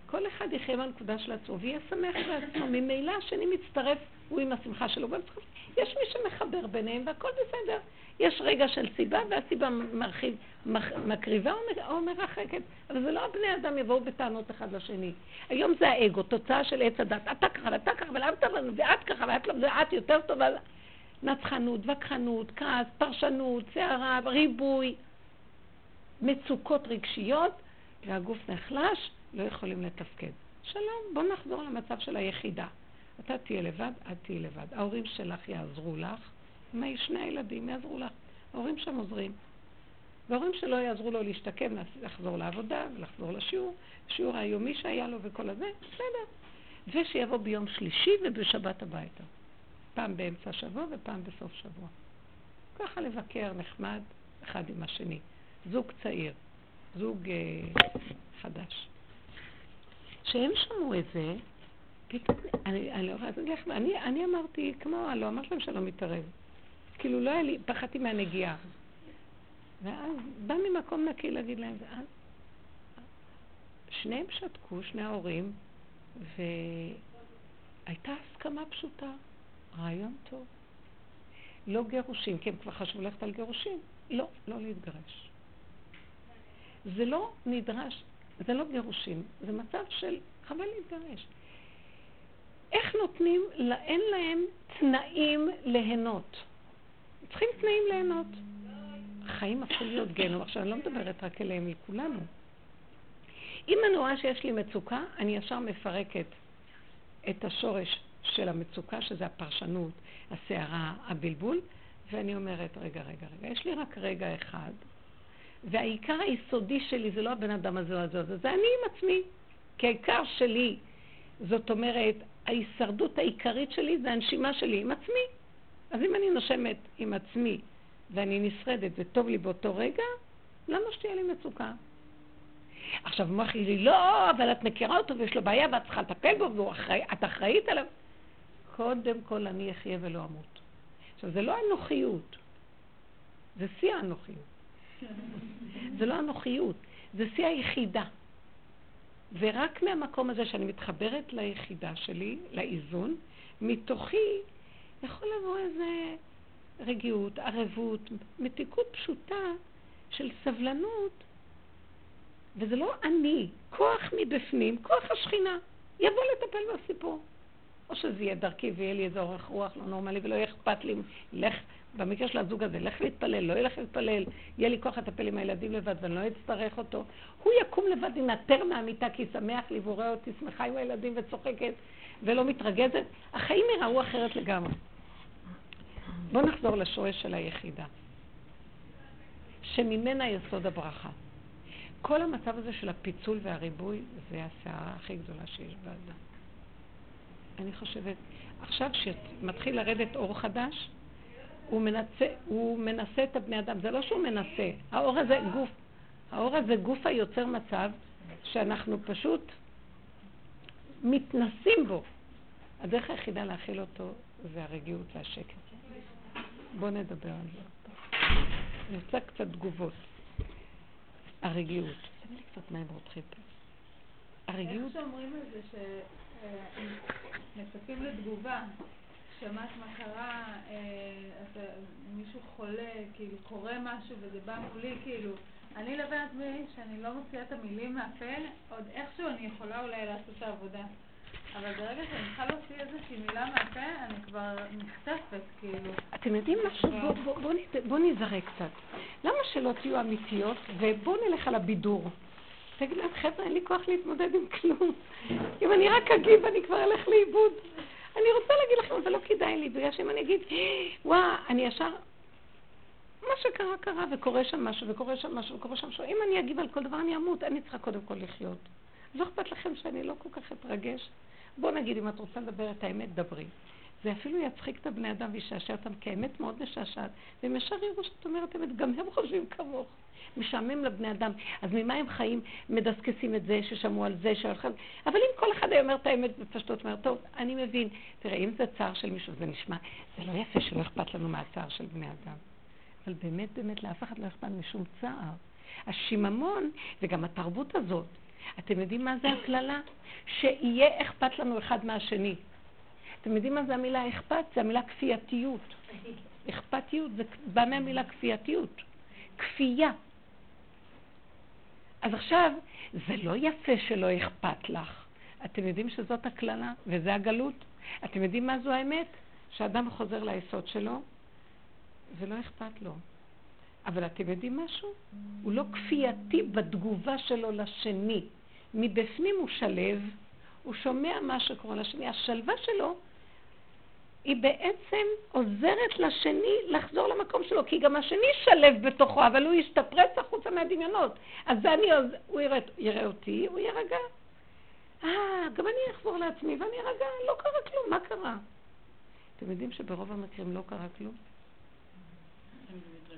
כל אחד יחיה בנקודה של עצמו ויהיה שמח בעצמו. ממילא השני מצטרף, הוא עם השמחה שלו. יש מי שמחבר ביניהם והכל בסדר. יש רגע של סיבה והסיבה מרחיב, מקריבה או מרחקת. אבל זה לא הבני אדם יבואו בטענות אחד לשני. היום זה האגו, תוצאה של עץ הדת. אתה ככה ואתה ככה ולאהבת לנו ואת ככה ואת לא, ואת יותר טובה. נצחנות, וכחנות, כעס, פרשנות, סערה, ריבוי, מצוקות רגשיות, והגוף נחלש, לא יכולים לתפקד. שלום, בוא נחזור למצב של היחידה. אתה תהיה לבד, את תהיי לבד. ההורים שלך יעזרו לך, מי שני הילדים יעזרו לך. ההורים שם עוזרים. וההורים שלו יעזרו לו להשתקם, לחזור לעבודה ולחזור לשיעור, שיעור היומי שהיה לו וכל הזה, בסדר. ושיבוא ביום שלישי ובשבת הביתה. פעם באמצע השבוע ופעם בסוף שבוע. ככה לבקר נחמד אחד עם השני. זוג צעיר, זוג אה, חדש. כשהם שמעו את זה, פתאום, אני, לא יכולה להגיד אני, אמרתי, כמו, לא אמרתי להם שאני לא מתערב. כאילו לא היה לי, פחדתי מהנגיעה. ואז בא ממקום נקי להגיד להם, ואז שניהם שתקו, שני ההורים, והייתה הסכמה פשוטה, רעיון טוב. לא גירושים, כי הם כבר חשבו ללכת על גירושים. לא, לא להתגרש. זה לא נדרש, זה לא גירושים, זה מצב של חבל להתגרש. איך נותנים, אין להם תנאים ליהנות. צריכים תנאים ליהנות. החיים הפכו להיות גיהנום. עכשיו, אני לא מדברת רק אליהם, לכולנו. אם אני רואה שיש לי מצוקה, אני ישר מפרקת את השורש של המצוקה, שזה הפרשנות, הסערה, הבלבול, ואני אומרת, רגע, רגע, רגע, יש לי רק רגע אחד, והעיקר היסודי שלי זה לא הבן אדם הזה או הזה, זה, זה אני עם עצמי. כי העיקר שלי, זאת אומרת, ההישרדות העיקרית שלי זה הנשימה שלי עם עצמי. אז אם אני נושמת עם עצמי ואני נשרדת וטוב לי באותו רגע, למה שתהיה לי מצוקה? עכשיו מוח לי, לא, אבל את מכירה אותו ויש לו בעיה ואת צריכה לטפל בו ואת אחראית עליו. קודם כל אני אחיה ולא אמות. עכשיו, זה לא אנוכיות, זה שיא האנוכיות. זה לא אנוכיות, זה שיא היחידה. ורק מהמקום הזה שאני מתחברת ליחידה שלי, לאיזון, מתוכי יכול לבוא איזה רגיעות, ערבות, מתיקות פשוטה של סבלנות, וזה לא אני, כוח מבפנים, כוח השכינה, יבוא לטפל בסיפור. או שזה יהיה דרכי ויהיה לי איזה אורך רוח לא נורמלי ולא יהיה אכפת לי, לך במקרה של הזוג הזה, לך להתפלל, לא ילך להתפלל, יהיה לי כוח לטפל עם הילדים לבד ואני לא אצטרך אותו. הוא יקום לבד, ינטר מהמיטה כי שמח לי והוא רואה אותי שמחה עם הילדים וצוחקת ולא מתרגזת. החיים יראו אחרת לגמרי. בואו נחזור לשורש של היחידה. שממנה יסוד הברכה. כל המצב הזה של הפיצול והריבוי, זה הסערה הכי גדולה שיש באדם. אני חושבת, עכשיו שמתחיל לרדת אור חדש, הוא מנסה, הוא מנסה את הבני אדם. זה לא שהוא מנסה, האור הזה גוף, האור הזה גוף היוצר מצב שאנחנו פשוט מתנסים בו. הדרך היחידה להכיל אותו זה הרגיעות והשקט. בואו נדבר על זה. אני רוצה קצת תגובות. הרגיעות. תן לי קצת מים רותחים פה. הרגיעות... איך שאומרים את זה, שמצפים לתגובה, שמעת מה קרה, אה, מישהו חולה, כאילו קורה משהו וזה בא מולי, כאילו, אני לבן עצמי, שאני לא מוציאה את המילים מהפה, עוד איכשהו אני יכולה אולי לעשות את העבודה. אבל ברגע שאני צריכה להוציא איזושהי מילה מהפה, אני כבר נחטפת, כאילו. אתם יודעים משהו? בואו נזרק קצת. למה שלא תהיו אמיתיות, ובואו נלך על הבידור. תגיד להם, חבר'ה, אין לי כוח להתמודד עם כלום. אם אני רק אגיב, אני כבר אלך לאיבוד. אני רוצה להגיד לכם, אבל לא כדאי לי, בגלל שאם אני אגיד, וואה, אני ישר... מה שקרה, קרה, וקורה שם משהו, וקורה שם משהו, וקורה שם משהו. אם אני אגיב על כל דבר, אני אמות. אני צריכה קודם כל לחיות. לא אכפת לכם שאני לא כל כך אתרגש? בוא נגיד, אם את רוצה לדבר את האמת, דברי. זה אפילו יצחיק את הבני אדם וישעשע אותם, כי האמת מאוד משעשעת. והם ישר יראו שאת אומרת אמת, גם הם חושבים כמוך. משעמם לבני אדם. אז ממה הם חיים? מדסקסים את זה, ששמעו על זה, שהלכה... אבל אם כל אחד היה אומר את האמת בפשטות, אומר, טוב, אני מבין. תראה, אם זה צער של מישהו, זה נשמע, זה לא יפה שלא אכפת לנו מהצער של בני אדם. אבל באמת, באמת, לאף אחד לא אכפת משום צער. השיממון, וגם התרבות הזאת, אתם יודעים מה זה הקללה? שיהיה אכפת לנו אחד מהשני. אתם יודעים מה זה המילה אכפת? זה המילה כפייתיות. אכפתיות זה בא מהמילה כפייתיות. כפייה. אז עכשיו, זה לא יפה שלא אכפת לך. אתם יודעים שזאת הקללה וזה הגלות? אתם יודעים מה זו האמת? שאדם חוזר ליסוד שלו ולא אכפת לו. אבל אתם יודעים משהו? הוא לא כפייתי בתגובה שלו לשני. מבפנים הוא שלב, הוא שומע מה שקורה לשני. השלווה שלו היא בעצם עוזרת לשני לחזור למקום שלו, כי גם השני שלב בתוכו, אבל הוא יסתפרץ החוצה מהדמיונות. אז אני, הוא יראה, יראה אותי, הוא יירגע. אה, גם אני אחזור לעצמי ואני ארגע, לא קרה כלום, מה קרה? אתם יודעים שברוב המקרים לא קרה כלום?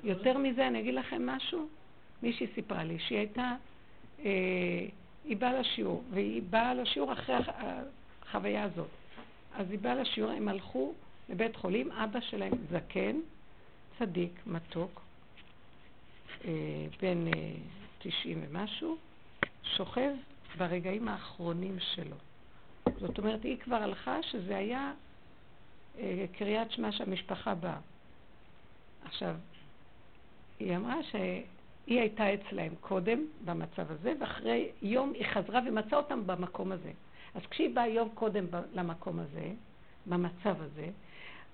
יותר מזה, אני אגיד לכם משהו. מישהי סיפרה לי שהיא הייתה, אה, היא באה לשיעור, והיא באה לשיעור אחרי החוויה הזאת. אז היא באה לשיעור, הם הלכו לבית חולים, אבא שלהם זקן, צדיק, מתוק, אה, בן אה, 90 ומשהו, שוכב ברגעים האחרונים שלו. זאת אומרת, היא כבר הלכה שזה היה אה, קריאת שמע שהמשפחה באה. עכשיו, היא אמרה שהיא הייתה אצלהם קודם במצב הזה, ואחרי יום היא חזרה ומצאה אותם במקום הזה. אז כשהיא באה יום קודם למקום הזה, במצב הזה,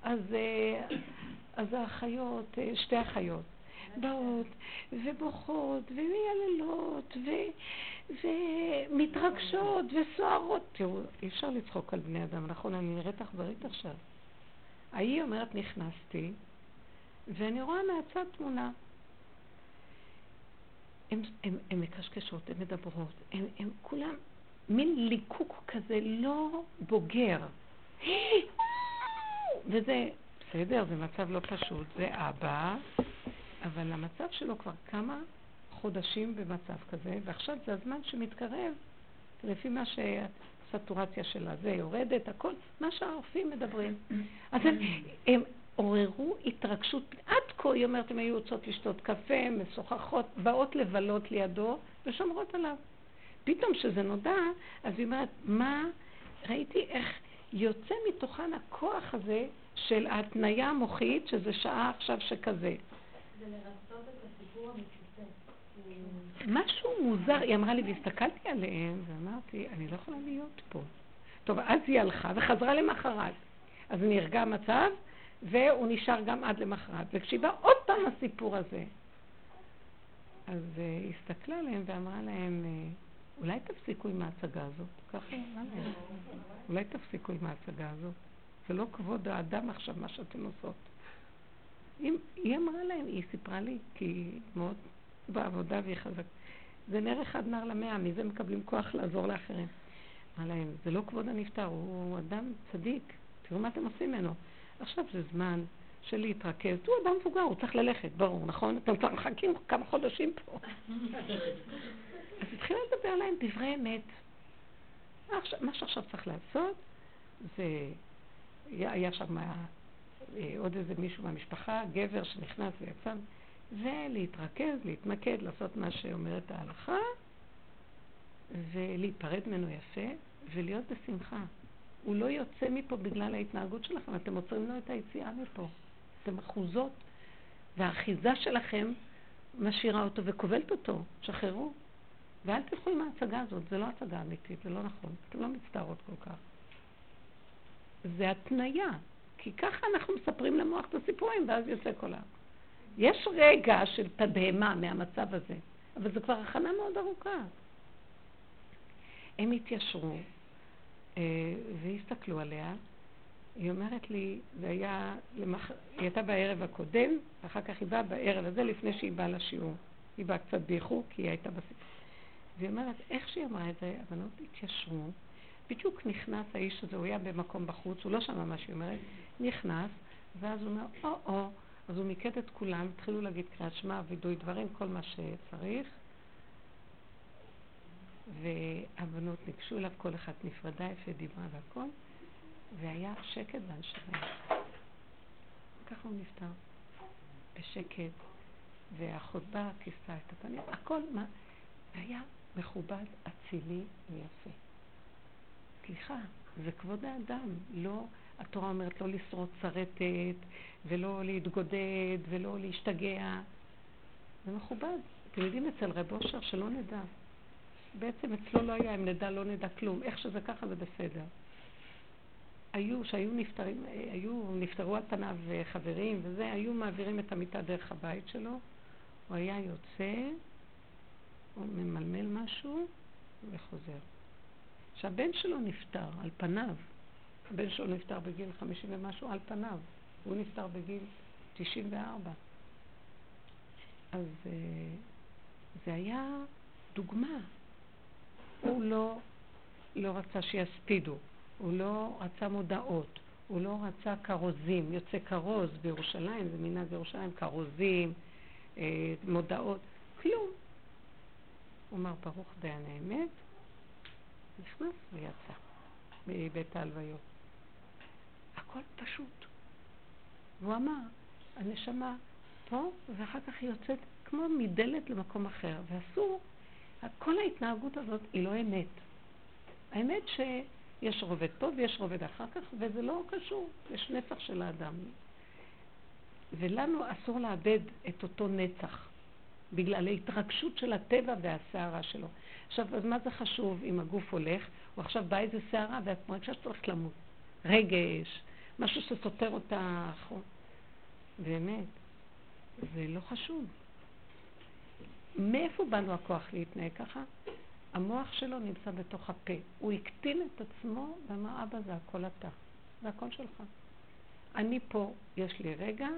אז, אה, אז האחיות, אה, שתי אחיות, באות ובוכות ומייללות ו, ומתרגשות וסוערות. תראו, אי אפשר לצחוק על בני אדם, נכון? אני נראית אכזרית עכשיו. ההיא אומרת, נכנסתי, ואני רואה מהצד תמונה. הן מקשקשות, הן מדברות, הן כולם מין ליקוק כזה לא בוגר. וזה, בסדר, זה מצב לא פשוט, זה אבא, אבל המצב שלו כבר כמה חודשים במצב כזה, ועכשיו זה הזמן שמתקרב, לפי מה שהסטורציה שלה, זה יורדת, הכל, מה שהרופאים מדברים. אז הם, הם עוררו התרגשות, עד כה, היא אומרת, הם היו יוצאות לשתות קפה, משוחחות, באות לבלות לידו ושומרות עליו. פתאום כשזה נודע, אז היא אומרת, מה, ראיתי איך יוצא מתוכן הכוח הזה של ההתניה המוחית, שזה שעה עכשיו שכזה. זה לרצות את הסיפור המצופה. משהו מוזר, היא אמרה לי, והסתכלתי עליהם, ואמרתי, אני לא יכולה להיות פה. טוב, אז היא הלכה וחזרה למחרת. אז נרגע המצב, והוא נשאר גם עד למחרת. וכשהיא באה עוד פעם הסיפור הזה, אז uh, היא הסתכלה עליהם ואמרה להם, uh, אולי תפסיקו עם ההצגה הזאת. ככה. אולי תפסיקו עם ההצגה הזאת. זה לא כבוד האדם עכשיו מה שאתן עושות. היא, אמרה להם, היא סיפרה לי, כי היא מאוד בעבודה והיא חזקה. זה נר אחד נר למאה, מזה מקבלים כוח לעזור לאחרים. אמרה להם, זה לא כבוד הנפטר, הוא אדם צדיק, תראו מה אתם עושים ממנו. עכשיו זה זמן של להתרכז, הוא אדם מבוגר, הוא צריך ללכת, ברור, נכון? אתם כבר מחכים כמה חודשים פה. אז התחילה לדבר להם דברי אמת. מה שעכשיו צריך לעשות זה, היה שם אה, עוד איזה מישהו מהמשפחה, גבר שנכנס ויצא, ולהתרכז, להתמקד, לעשות מה שאומרת ההלכה, ולהיפרד ממנו יפה, ולהיות בשמחה. הוא לא יוצא מפה בגלל ההתנהגות שלכם, אתם עוצרים לו את היציאה מפה. אתם אחוזות, והאחיזה שלכם משאירה אותו וכובלת אותו, שחררו. ואל תלכו עם ההצגה הזאת, זה לא הצגה אמיתית, זה לא נכון, אתם לא מצטערות כל כך. זה התניה, כי ככה אנחנו מספרים למוח את הסיפורים, ואז יוצא כל ה... יש רגע של תדהמה מהמצב הזה, אבל זו כבר הכנה מאוד ארוכה. הם התיישרו אה, והסתכלו עליה. היא אומרת לי, זה היה, למח... היא הייתה בערב הקודם, ואחר כך היא באה בערב הזה לפני שהיא באה לשיעור. היא באה קצת באיחור, כי היא הייתה בסיפור. והיא אומרת, איך שהיא אמרה את זה, הבנות התיישרו, בדיוק נכנס האיש הזה, הוא היה במקום בחוץ, הוא לא שמע מה שהיא אומרת, נכנס, ואז הוא אומר, או-או, אז הוא מיקד את כולם, התחילו להגיד קריאת שמע, וידוי דברים, כל מה שצריך. והבנות ניגשו אליו, כל אחת נפרדה, יפה דיברה והכל, והיה שקט בהנשמה. ככה הוא נפטר, בשקט, והאחות באה, את הפנים, הכל, מה, היה מכובד, אצילי ויפה. סליחה, זה כבוד האדם, לא, התורה אומרת לא לשרוט שרטת, ולא להתגודד, ולא להשתגע. זה מכובד. אתם יודעים אצל רב אושר שלא נדע. בעצם אצלו לא היה, אם נדע, לא נדע כלום. איך שזה ככה זה בסדר. היו, שהיו נפטרים, היו, נפטרו על פניו חברים וזה, היו מעבירים את המיטה דרך הבית שלו. הוא היה יוצא, ממלמל משהו וחוזר. שהבן שלו נפטר על פניו, הבן שלו נפטר בגיל חמישים ומשהו על פניו, הוא נפטר בגיל תשעים וארבע. אז אה, זה היה דוגמה. הוא לא, לא רצה שיספידו, הוא לא רצה מודעות, הוא לא רצה כרוזים, יוצא כרוז בירושלים, זה מנהג בירושלים, כרוזים, אה, מודעות, כלום. הוא אמר, ברוך דיין האמת, נכנס ויצא מבית ההלוויות. הכל פשוט. והוא אמר, הנשמה פה, ואחר כך היא יוצאת כמו מדלת למקום אחר, ואסור, כל ההתנהגות הזאת היא לא אמת. האמת שיש רובד פה ויש רובד אחר כך, וזה לא קשור, יש נצח של האדם. ולנו אסור לאבד את אותו נצח. בגלל ההתרגשות של הטבע והסערה שלו. עכשיו, אז מה זה חשוב אם הגוף הולך, או עכשיו באה איזה סערה ואת מרגישה שצריך למות? רגש, משהו שסותר אותך. באמת, זה לא חשוב. מאיפה באנו הכוח להתנהג ככה? המוח שלו נמצא בתוך הפה. הוא הקטין את עצמו ואמר, אבא, זה הכל אתה. זה הכל שלך. אני פה, יש לי רגע,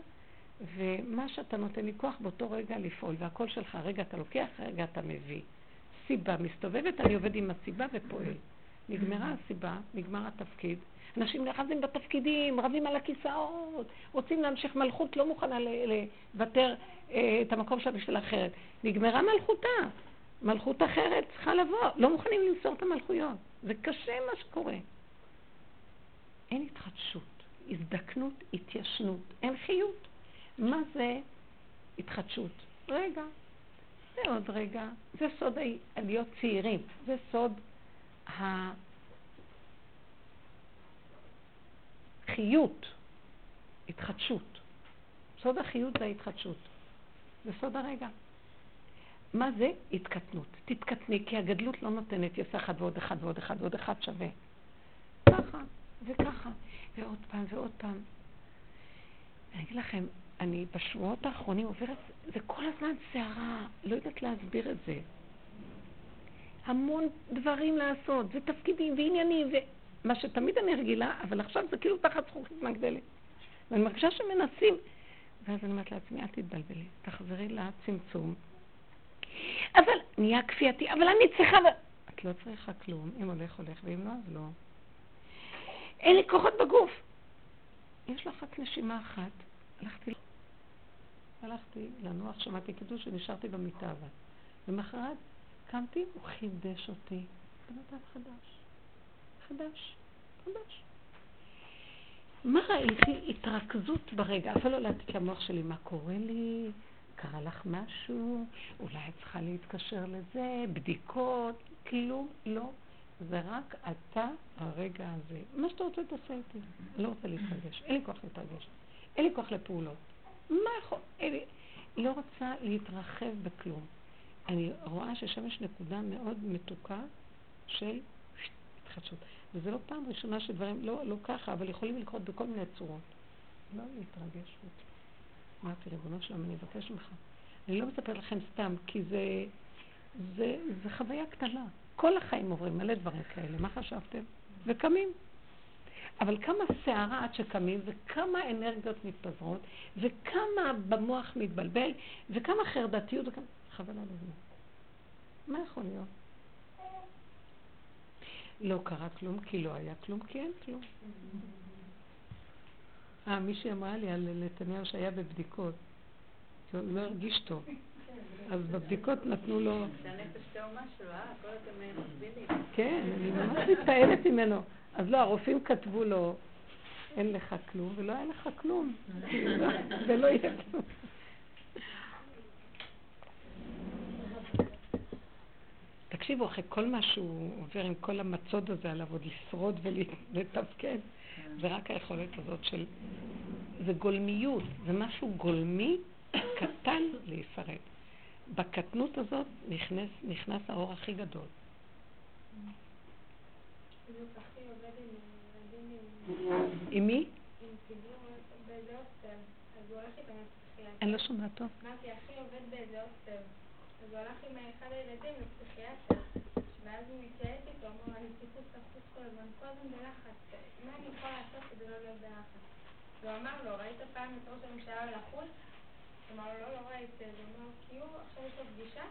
ומה שאתה נותן לי כוח באותו רגע לפעול, והכל שלך, רגע אתה לוקח, רגע אתה מביא. סיבה מסתובבת, אני עובד עם הסיבה ופועל. נגמרה הסיבה, נגמר התפקיד. אנשים רבים בתפקידים, רבים על הכיסאות, רוצים להמשיך מלכות, לא מוכנה לוותר אה, את המקום שלה בשביל אחרת. נגמרה מלכותה. מלכות אחרת צריכה לבוא. לא מוכנים למסור את המלכויות. זה קשה מה שקורה. אין התחדשות, הזדקנות, התיישנות, אין חיות. מה זה התחדשות? רגע, זה עוד רגע, זה סוד להיות צעירים, זה סוד החיות, התחדשות. סוד החיות זה ההתחדשות. זה סוד הרגע. מה זה? התקטנות. תתקטני, כי הגדלות לא נותנת יס אחד ועוד אחד ועוד אחד ועוד אחד שווה. ככה וככה, ועוד פעם ועוד פעם. אני אגיד לכם, אני בשבועות האחרונים עוברת, זה כל הזמן סערה, לא יודעת להסביר את זה. המון דברים לעשות, ותפקידים ועניינים, ומה שתמיד אני רגילה, אבל עכשיו זה כאילו תחת זכוכית מגדלת. ואני מרגישה שמנסים, ואז אני אומרת לעצמי, אל תתבלבלי, תחזרי לצמצום. אבל נהיה כפייתי, אבל אני צריכה... את לא צריכה כלום, אם הולך הולך, ואם לא, אז לא. אין לי כוחות בגוף. יש לך רק נשימה אחת. הלכתי, הלכתי לנוח, שמעתי קידוש ונשארתי במיטה אבל. למחרת קמתי, הוא חידש אותי. בן אדם חדש. חדש. חדש. מה ראיתי? התרכזות ברגע. אפילו לא ידעתי המוח שלי, מה קורה לי? קרה לך משהו? אולי את צריכה להתקשר לזה? בדיקות? כלום לא. זה רק אתה הרגע הזה. מה שאתה רוצה תעשה איתי. לא רוצה להתרגש. אין לי כוח להתרגש. אין לי כוח לפעולות. מה יכול... לי... לא רוצה להתרחב בכלום. אני רואה ששם יש נקודה מאוד מתוקה של התחדשות. וזה לא פעם ראשונה שדברים, לא, לא ככה, אבל יכולים לקרות בכל מיני צורות. לא להתרגש. אמרתי, ריבונו שלום, אני אבקש ממך. אני לא מספר לכם סתם, כי זה, זה, זה חוויה קטנה. כל החיים עוברים מלא דברים כאלה, מה חשבתם? וקמים. אבל כמה סערה עד שקמים, וכמה אנרגיות מתפזרות, וכמה במוח מתבלבל, וכמה חרדתיות, וכמה... חבל על הזמן. מה יכול להיות? לא קרה כלום כי לא היה כלום, כי אין כלום. אה, מישהי אמרה לי על נתניהו שהיה בבדיקות, שהוא לא הרגיש טוב. אז בבדיקות נתנו לו... כן, אני ממש מתפעלת ממנו. אז לא, הרופאים כתבו לו, אין לך כלום, ולא היה לך כלום. ולא יהיה כלום. תקשיבו, אחרי כל מה שהוא עובר עם כל המצוד הזה עליו עוד לשרוד ולתפקד, זה רק היכולת הזאת של... זה גולמיות, זה משהו גולמי קטן להישרד. בקטנות הזאת נכנס, נכנס האור הכי גדול. עם מי? אני לא שומעת טוב. אמרתי, אחי עובד באיזה הוסטל. אז הוא הלך עם אחד הילדים לפסיכיאטר, ואז הוא מתייעץ איתו, אמר, אני טיפוס לחוץ כל הזמן, כל הזמן בלחץ, מה אני יכול לעשות כדי לא להיות בלחץ? והוא אמר לו, ראית פעם את ראש הממשלה לחוץ? הוא אמר לו, לא, לא ראיתי, הוא אמר, כי הוא עכשיו יש לו פגישה,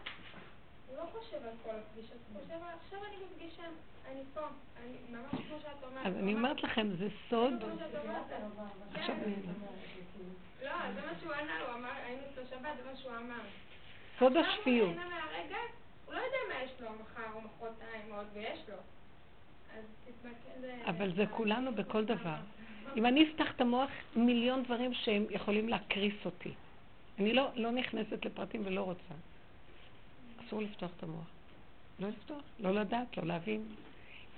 הוא לא חושב על כל הפגישות, הוא חושב, עכשיו אני בפגישה, אני פה, אני ממש כמו שאת אומרת. אז אני אומרת לכם, זה סוד. עכשיו אני... לא, זה מה שהוא ענה, הוא אמר, היינו אצלו שבת, זה מה שהוא אמר. סוד השפיות. עכשיו הוא נהנה מהרגע, הוא לא יודע מה יש לו מחר או מחרתיים עוד, ויש לו. תתמקד... אבל זה כולנו בכל דבר. אם אני אפתח את המוח, מיליון דברים שהם יכולים להקריס אותי. אני לא, לא נכנסת לפרטים ולא רוצה. אסור לפתוח את המוח. לא לפתוח, לא לדעת, לא להבין.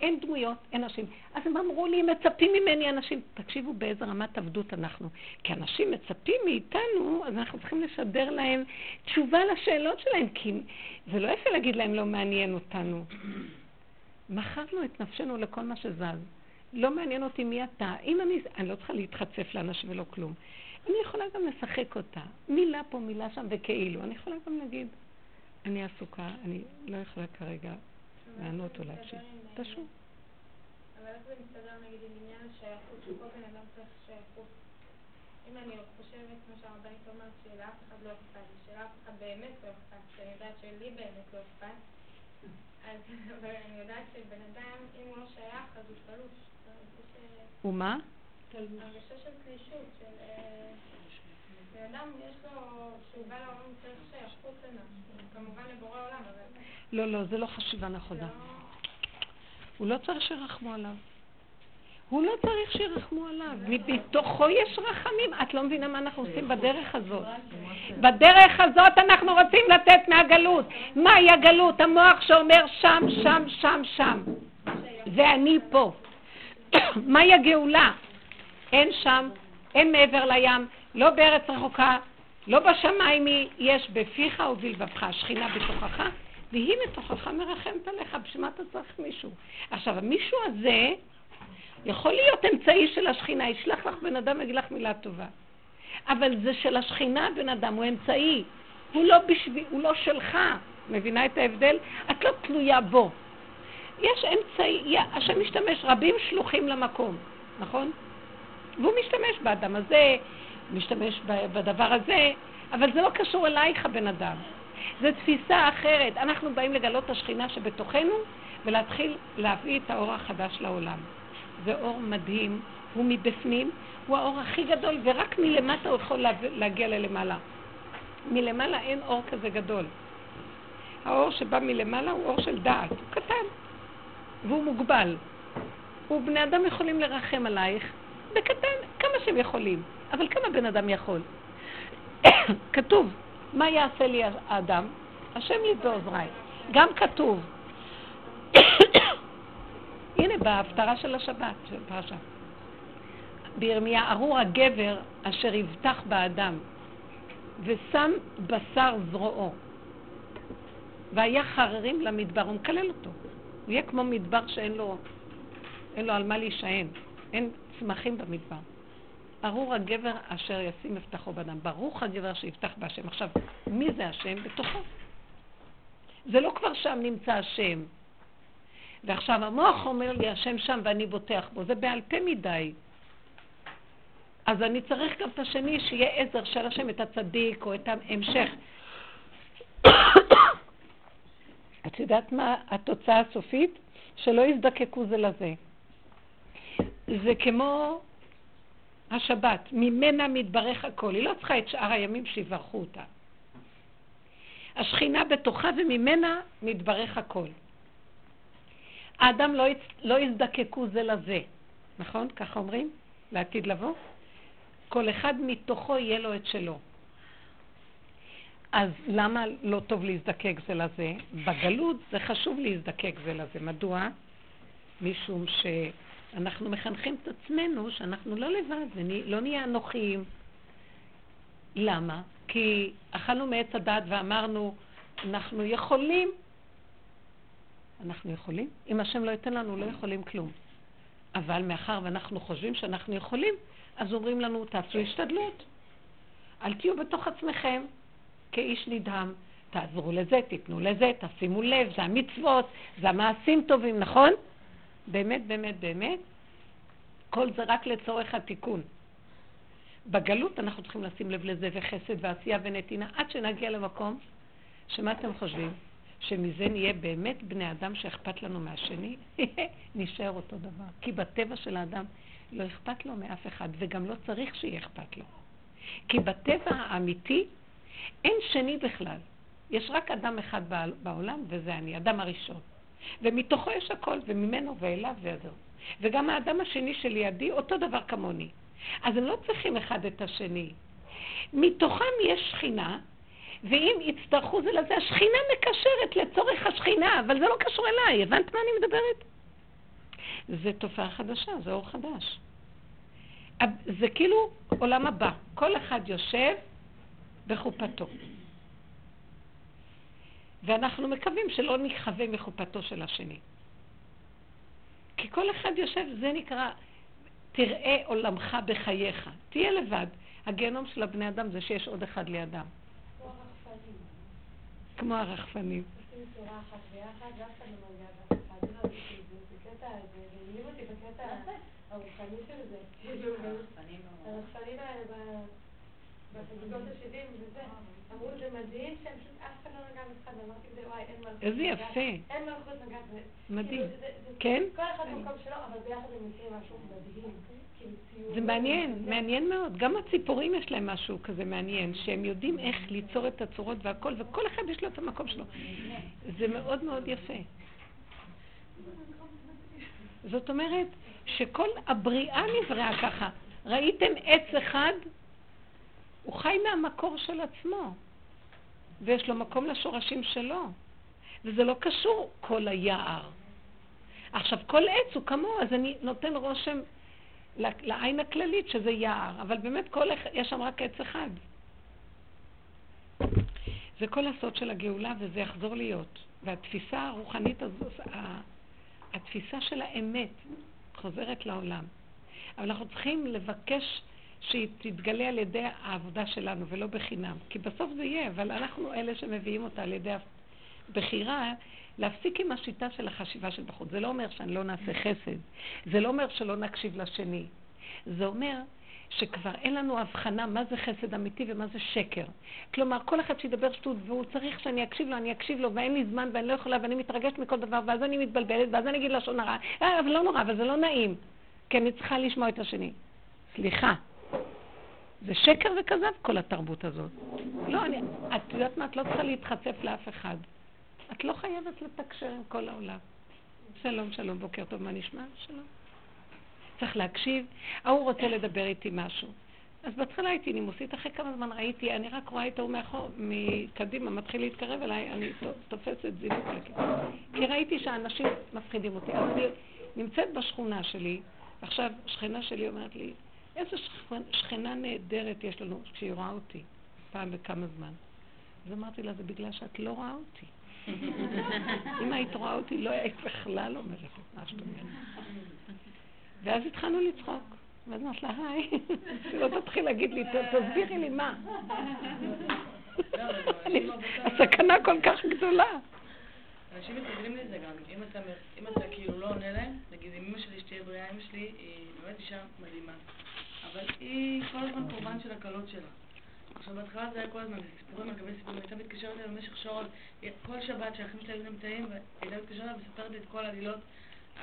אין דמויות, אין אנשים. אז הם אמרו לי, מצפים ממני אנשים. תקשיבו באיזה רמת עבדות אנחנו. כי אנשים מצפים מאיתנו, אז אנחנו צריכים לשדר להם תשובה לשאלות שלהם, כי זה לא יפה להגיד להם לא מעניין אותנו. מכרנו את נפשנו לכל מה שזז. לא מעניין אותי מי אתה. אם אני, אני לא צריכה להתחצף לאנשים ולא כלום. אני יכולה גם לשחק אותה. מילה פה, מילה שם, וכאילו. אני יכולה גם להגיד, אני עסוקה, אני לא יכולה כרגע לענות או להקשיב. פשוט. אבל איך זה מסתדר נגיד עם עניין השייכות, שכל בן אדם צריך שייכות? אם אני חושבת, כמו שהרבנית אומרת, שלאף אחד לא אכפת, שלאף אחד באמת לא אכפת, שאני יודעת שלי באמת לא אכפת, אז אני יודעת שבן אדם, אם הוא לא שייך, אז הוא תלוש. ומה? הרגשה של תלישות, של... אה, בן אדם יש לו, שהוא בא לעולם צריך שייכות כמובן לבורא עולם, אבל... לא, לא, זה לא חשיבה נכונה. הוא לא צריך שירחמו עליו. הוא לא צריך שירחמו עליו. מתוכו יש רחמים. את לא מבינה מה אנחנו עושים בדרך הזאת. בדרך הזאת אנחנו רוצים לתת מהגלות. מהי הגלות? המוח שאומר שם, שם, שם, שם. ואני פה. מהי הגאולה? אין שם, אין מעבר לים, לא בארץ רחוקה, לא בשמיים היא, יש בפיך ובלבבך, השכינה בתוכך, והיא מתוכך מרחמת עליך, בשביל מה אתה צריך מישהו? עכשיו, המישהו הזה יכול להיות אמצעי של השכינה, ישלח לך בן אדם, יגיד לך מילה טובה. אבל זה של השכינה, בן אדם, הוא אמצעי. הוא לא, בשביל, הוא לא שלך. מבינה את ההבדל? את לא תלויה בו. יש אמצעי, השם משתמש, רבים שלוחים למקום, נכון? והוא משתמש באדם הזה, משתמש בדבר הזה, אבל זה לא קשור אלייך, הבן אדם. זו תפיסה אחרת. אנחנו באים לגלות את השכינה שבתוכנו ולהתחיל להביא את האור החדש לעולם. זה אור מדהים, הוא מבפנים, הוא האור הכי גדול, ורק מלמטה הוא יכול להגיע ללמעלה. מלמעלה אין אור כזה גדול. האור שבא מלמעלה הוא אור של דעת, הוא קטן, והוא מוגבל. ובני אדם יכולים לרחם עלייך בקטן, כמה שהם יכולים, אבל כמה בן אדם יכול? כתוב, מה יעשה לי האדם? השם לי בעוזריי. גם כתוב. הנה, בהפטרה של השבת, של פרשה. בירמיה, ארור הגבר אשר יבטח באדם, ושם בשר זרועו. והיה חררים למדבר, הוא מקלל אותו. הוא יהיה כמו מדבר שאין לו, אין לו על מה להישען. אין צמחים במדבר. ארור הגבר אשר ישים מבטחו באדם. ברוך הגבר שיפתח בהשם. עכשיו, מי זה השם? בתוכו. זה לא כבר שם נמצא השם. ועכשיו המוח אומר לי, השם שם ואני בוטח בו. זה בעל פה מדי. אז אני צריך גם את השני שיהיה עזר של השם, את הצדיק או את ההמשך. את יודעת מה התוצאה הסופית? שלא יזדקקו זה לזה. זה כמו השבת, ממנה מתברך הכל. היא לא צריכה את שאר הימים שיברכו אותה. השכינה בתוכה וממנה מתברך הכל. האדם לא, יצ... לא יזדקקו זה לזה, נכון? ככה אומרים? לעתיד לבוא? כל אחד מתוכו יהיה לו את שלו. אז למה לא טוב להזדקק זה לזה? בגלות זה חשוב להזדקק זה לזה. מדוע? משום שאנחנו מחנכים את עצמנו שאנחנו לא לבד, ולא נהיה אנוכיים. למה? כי אכלנו מעץ הדת ואמרנו, אנחנו יכולים. אנחנו יכולים? אם השם לא ייתן לנו, לא יכולים כלום. אבל מאחר ואנחנו חושבים שאנחנו יכולים, אז אומרים לנו, תעשו השתדלות. אל תהיו בתוך עצמכם כאיש נדהם. תעזרו לזה, תיתנו לזה, תשימו לב, זה המצוות, זה המעשים טובים, נכון? באמת, באמת, באמת. כל זה רק לצורך התיקון. בגלות אנחנו צריכים לשים לב לזה, וחסד ועשייה ונתינה, עד שנגיע למקום שמה אתם חושבים? שמזה נהיה באמת בני אדם שאכפת לנו מהשני? נשאר אותו דבר. כי בטבע של האדם לא אכפת לו מאף אחד, וגם לא צריך שיהיה אכפת לו. כי בטבע האמיתי אין שני בכלל. יש רק אדם אחד בעולם, וזה אני, אדם הראשון. ומתוכו יש הכל, וממנו ואליו ועדו. וגם האדם השני שלידי, אותו דבר כמוני. אז הם לא צריכים אחד את השני. מתוכם יש שכינה, ואם יצטרכו זה לזה, השכינה מקשרת לצורך השכינה, אבל זה לא קשור אליי. הבנת מה אני מדברת? זה תופעה חדשה, זה אור חדש. זה כאילו עולם הבא. כל אחד יושב בחופתו. ואנחנו מקווים שלא נכווה מחופתו של השני. כי כל אחד יושב, זה נקרא, תראה עולמך בחייך. תהיה לבד. הגיהנום של הבני אדם זה שיש עוד אחד לידם. כמו הרחפנים. זה. הרחפנים האלה בחגיגות השדים וזה. אמרו, זה מדהים שהם פשוט אף אחד לא נגע בצד, אמרתי, וואי, אין מלכות. איזה יפה. אין מלכות נגע. מדהים. כן? כל אחד במקום שלו, אבל ביחד הם עושים משהו מדהים. זה מעניין, מעניין מאוד. גם הציפורים יש להם משהו כזה מעניין, שהם יודעים איך ליצור את הצורות והכל, וכל אחד יש לו את המקום שלו. זה מאוד מאוד יפה. זאת אומרת שכל הבריאה נבראה ככה. ראיתם עץ אחד? הוא חי מהמקור של עצמו, ויש לו מקום לשורשים שלו, וזה לא קשור כל היער. עכשיו, כל עץ הוא כמוהו, אז אני נותן רושם לעין הכללית שזה יער, אבל באמת כל, יש שם רק עץ אחד. זה כל הסוד של הגאולה וזה יחזור להיות. והתפיסה הרוחנית הזו, התפיסה של האמת חוזרת לעולם. אבל אנחנו צריכים לבקש שהיא תתגלה על ידי העבודה שלנו ולא בחינם. כי בסוף זה יהיה, אבל אנחנו אלה שמביאים אותה על ידי הבחירה להפסיק עם השיטה של החשיבה של בחוץ. זה לא אומר שאני לא נעשה חסד, זה לא אומר שלא נקשיב לשני. זה אומר שכבר אין לנו הבחנה מה זה חסד אמיתי ומה זה שקר. כלומר, כל אחד שידבר שטות והוא צריך שאני אקשיב לו, אני אקשיב לו, ואין לי זמן ואני לא יכולה ואני מתרגשת מכל דבר, ואז אני מתבלבלת, ואז אני אגיד לשון הרע, אה, אבל לא נורא, אבל זה לא נעים, כי אני צריכה לשמוע את השני. סליחה, זה שקר וכזב כל התרבות הזאת. לא, אני, את יודעת מה? את לא צריכה להתחצף לאף אחד. את לא חייבת לתקשר עם כל העולם. שלום, שלום, בוקר טוב, מה נשמע? שלום. צריך להקשיב. ההוא רוצה לדבר איתי משהו. אז בהתחלה הייתי נימוסית, אחרי כמה זמן ראיתי, אני רק רואה את ההוא מאחור, מקדימה, מתחיל להתקרב אליי, אני תופסת זינוק לכיוון. כי ראיתי שאנשים מפחידים אותי. אז אני נמצאת בשכונה שלי, עכשיו שכנה שלי אומרת לי, איזה שכנה נהדרת יש לנו כשהיא רואה אותי, פעם בכמה זמן. אז אמרתי לה, זה בגלל שאת לא רואה אותי. אם היית רואה אותי, לא היית בכלל אומרת את מה שאת אומרת. ואז התחלנו לצחוק. ואז אמרת לה, היי, שלא תתחיל להגיד לי, תסבירי לי מה. הסכנה כל כך גדולה. אנשים מתרגלים לזה גם, אם אתה כאילו לא עונה להם, נגיד אם אמא שלי שתהיה בריאה, אמא שלי היא באמת אישה מדהימה, אבל היא כל הזמן קורבן של הקלות שלה. עכשיו בהתחלה זה היה כל הזמן, סיפורים על גבי סיפורים, הייתה מתקשרת אליי במשך שעות, כל שבת שהאחים שלי היו נמצאים, והייתה מתקשרת אליי ומספרת לי את כל העלילות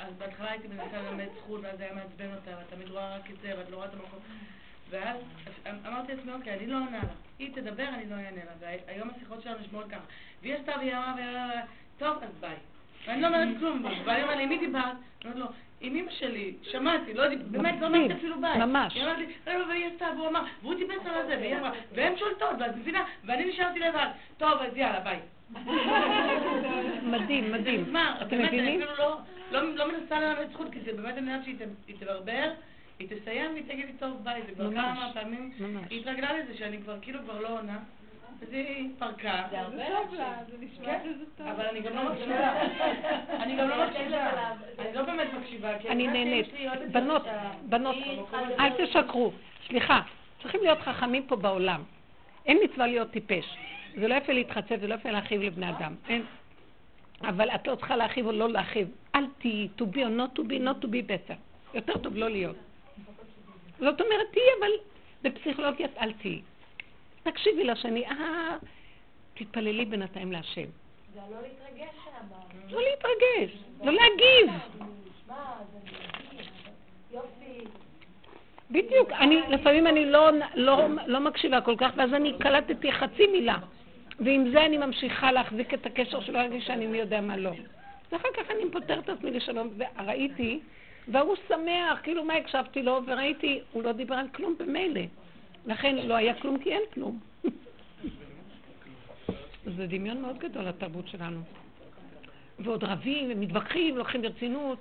אז בהתחלה הייתי מנסה ללמד זכות, ואז זה היה מעצבן אותה, ואת תמיד רואה רק את זה, ואת לא רואה את המקום. ואז אמרתי לעצמי, אוקיי, אני לא עונה לה. היא תדבר, אני לא אענה לה. והיום השיחות שלנו נשמעות ככה. והיא עשתה והיא אמרה, טוב, אז ביי. ואני לא אומרת כלום. ואני אומרת לי, מי דיברת? אני אומרת לו, עם אמא שלי, שמעתי, לא באמת לא אמרתי אפילו ביי. ממש. היא אמרת לי, לא, והיא עשתה, והוא אמר, והוא טיפס על זה, והיא אמרה, והן שולטות, ואת מבינה, ואני נשארתי לבד. טוב, אז יאללה, ביי. מדהים, מדהים. אתם מבינים? אני אפילו לא, לא מנסה ללמד זכות, כי זה באמת עניין שהיא תברבר, היא תסיים והיא תגיד לי טוב ביי, זה כבר כמה פעמים, היא התרגלה לזה שאני כבר כאילו כבר לא עונה. אז היא פרקה. זה הרבה טוב לה, זה נשמע כן, שזה טוב. אבל אני גם לא מקשיבה. אני גם לא מקשיבה. אני לא באמת מקשיבה. אני נהנית. בנות, בנות, אל תשקרו. סליחה, צריכים להיות חכמים פה בעולם. אין מצווה להיות טיפש. זה לא יפה להתחצף, זה לא יפה להכאיב לבני אדם. אין. אבל את לא צריכה להכאיב או לא להכאיב. אל תהיי, to be or not to be, not to be better. יותר טוב לא להיות. זאת אומרת, תהיי, אבל בפסיכולוגיה אל תהיי. תקשיבי לשני, אה, תתפללי בינתיים להשם. זה לא להתרגש שם. לא להתרגש, לא להגיב. בדיוק, אני, לפעמים אני לא, לא, לא מקשיבה כל כך, ואז אני קלטתי חצי מילה. ועם זה אני ממשיכה להחזיק את הקשר שלא להרגיש שאני מי יודע מה לא. ואחר כך אני פותרת את עצמי לשלום, וראיתי, והוא שמח, כאילו מה הקשבתי לו, וראיתי, הוא לא דיבר על כלום במילא. לכן לא היה כלום כי אין כלום. זה דמיון מאוד גדול לתרבות שלנו. ועוד רבים ומתווכחים, לוקחים ברצינות.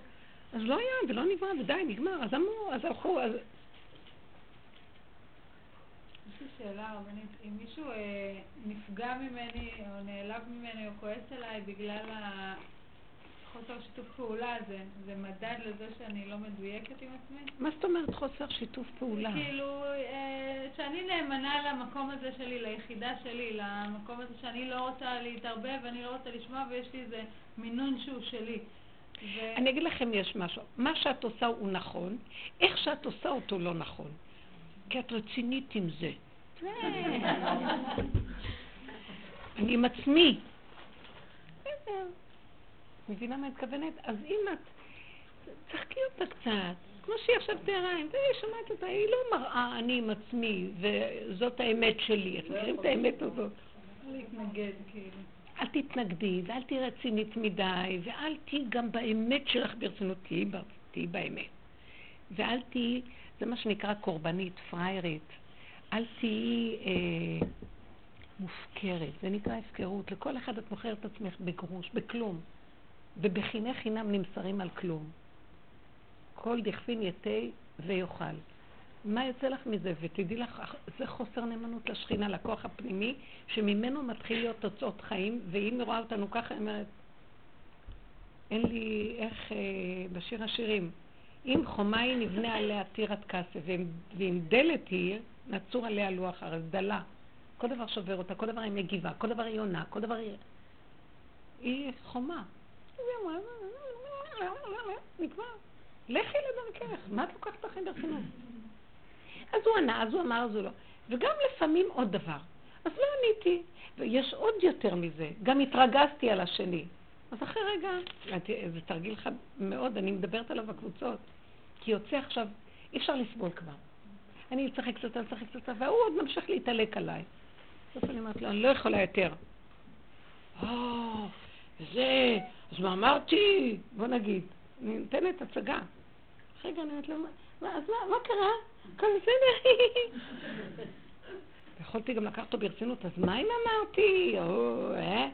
אז לא היה, ולא נברא, ודי, נגמר. אז אמרו, אז הלכו, אז שאלה רבנית, אם מישהו אה, נפגע ממני או נעלב ממני או כועס עליי בגלל החוסר שיתוף פעולה הזה, זה מדד לזה שאני לא מדויקת עם עצמי? מה זאת אומרת חוסר שיתוף פעולה? כאילו, אה, שאני נאמנה למקום הזה שלי, ליחידה שלי, למקום הזה שאני לא רוצה להתערבב ואני לא רוצה לשמוע ויש לי איזה מינון שהוא שלי. ו... אני אגיד לכם, יש משהו. מה שאת עושה הוא נכון, איך שאת עושה אותו לא נכון. כי את רצינית עם זה. אני עם עצמי. מבינה מה מתכוונת? אז אם את... צחקי אותה קצת, כמו שהיא עכשיו תיארה, אם שמעת אותה, היא לא מראה אני עם עצמי, וזאת האמת שלי. אתם מכירים את האמת הזאת? להתנגד, כאילו. אל תתנגדי, ואל תהיי רצינית מדי, ואל תהיי גם באמת שלך ברצינות, תהיי באמת. ואל תהיי, זה מה שנקרא קורבנית, פריירית. אל תהיי אה, מופקרת, זה נקרא הפקרות. לכל אחד את מוכרת את עצמך בגרוש, בכלום. ובחיני חינם נמסרים על כלום. כל דכפין יתה ויאכל. מה יוצא לך מזה? ותדעי לך, זה חוסר נאמנות לשכינה, לכוח הפנימי, שממנו מתחיל להיות תוצאות חיים, ואם היא רואה אותנו ככה, היא אומרת, אין לי איך, אה, בשיר השירים, אם חומה היא נבנה עליה טירת כסף, ואם דלת היא, נצור עליה לוח ארץ, דלה. כל דבר שובר אותה, כל דבר היא מגיבה, כל דבר היא עונה, כל דבר היא... היא חומה. נגמר. לכי לדרכך, מה את לוקחת לכם ברצינות? אז הוא ענה, אז הוא אמר, אז הוא לא. וגם לפעמים עוד דבר. אז לא עניתי. ויש עוד יותר מזה, גם התרגזתי על השני. אז אחרי רגע, זה תרגיל חד מאוד, אני מדברת עליו בקבוצות. כי יוצא עכשיו, אי אפשר לסבול כבר. אני אצחק קצת, אני אצחק קצת, והוא עוד ממשיך להתעלק עליי. בסוף אני אומרת לו, אני לא יכולה יותר. זה, אז מה אמרתי? בוא נגיד, אני נותנת הצגה. רגע, אני אומרת לו, אז מה, מה קרה? הכל בסדר. יכולתי גם לקחת אותו ברצינות, אז מה אם אמרתי? או, אה?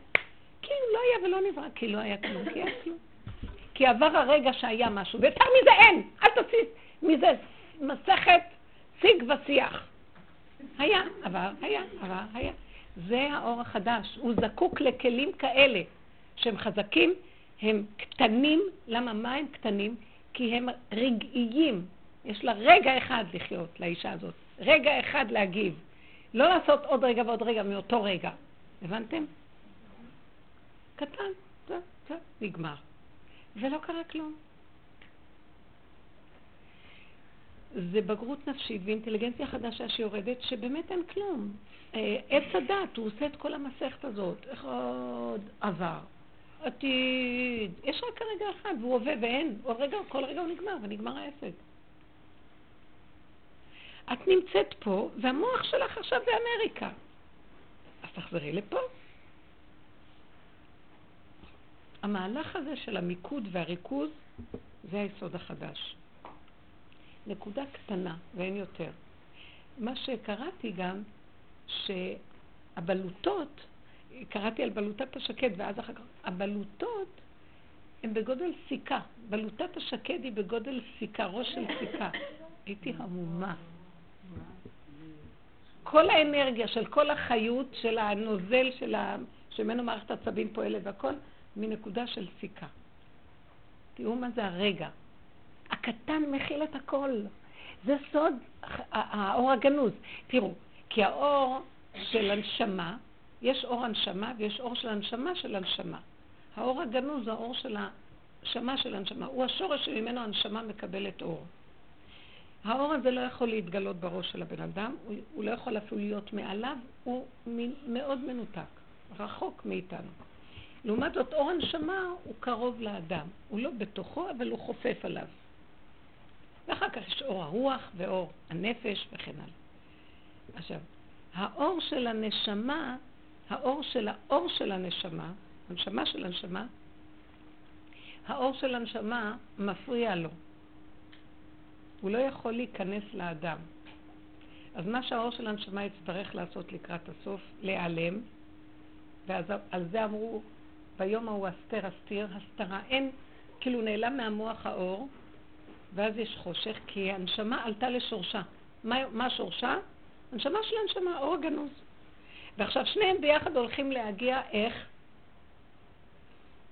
כי לא היה ולא נברא, כי לא היה כלום, כי היה כלום. כי עבר הרגע שהיה משהו, ויותר מזה אין, אל תוציא מזה מסכת שיג ושיח. היה, עבר, היה, עבר, היה. זה האור החדש, הוא זקוק לכלים כאלה, שהם חזקים, הם קטנים, למה מה הם קטנים? כי הם רגעיים. יש לה רגע אחד לחיות, לאישה הזאת. רגע אחד להגיב. לא לעשות עוד רגע ועוד רגע מאותו רגע. הבנתם? קטן, זה, זה, נגמר. ולא קרה כלום. זה בגרות נפשית ואינטליגנציה חדשה שיורדת, שבאמת אין כלום. אה, עץ הדת, הוא עושה את כל המסכת הזאת. איך עוד עבר, עתיד. יש רק הרגע אחד, והוא הווה ואין. עוד רגע, כל רגע הוא נגמר, ונגמר העסק. את נמצאת פה, והמוח שלך עכשיו באמריקה. אז תחזרי לפה. המהלך הזה של המיקוד והריכוז, זה היסוד החדש. נקודה קטנה, ואין יותר. מה שקראתי גם, שהבלוטות, קראתי על בלוטת השקד, ואז אחר כך, הבלוטות הן בגודל סיכה. בלוטת השקד היא בגודל סיכה, ראש של סיכה. הייתי המומה. כל האנרגיה של כל החיות של הנוזל של ה... שממנו מערכת עצבים פועלת והכל, מנקודה של סיכה. תראו מה זה הרגע. הקטן מכיל את הכל. זה סוד האור הגנוז. תראו, כי האור של הנשמה, יש אור הנשמה ויש אור של הנשמה של הנשמה. האור הגנוז זה האור של הנשמה של הנשמה. הוא השורש שממנו הנשמה מקבלת אור. האור הזה לא יכול להתגלות בראש של הבן אדם, הוא, הוא לא יכול אפילו להיות מעליו, הוא מאוד מנותק, רחוק מאיתנו. לעומת זאת, אור הנשמה הוא קרוב לאדם. הוא לא בתוכו, אבל הוא חופף עליו. ואחר כך יש אור הרוח ואור הנפש וכן הלאה. עכשיו, האור של הנשמה, האור של האור של הנשמה, הנשמה של הנשמה, האור של הנשמה מפריע לו. הוא לא יכול להיכנס לאדם. אז מה שהאור של הנשמה יצטרך לעשות לקראת הסוף, להיעלם, ואז על זה אמרו, ביום ההוא אסתר אסתיר, הסתרה. אין, כאילו נעלם מהמוח האור, ואז יש חושך, כי הנשמה עלתה לשורשה. מה, מה שורשה? הנשמה של הנשמה, אור הגנוז. ועכשיו שניהם ביחד הולכים להגיע איך?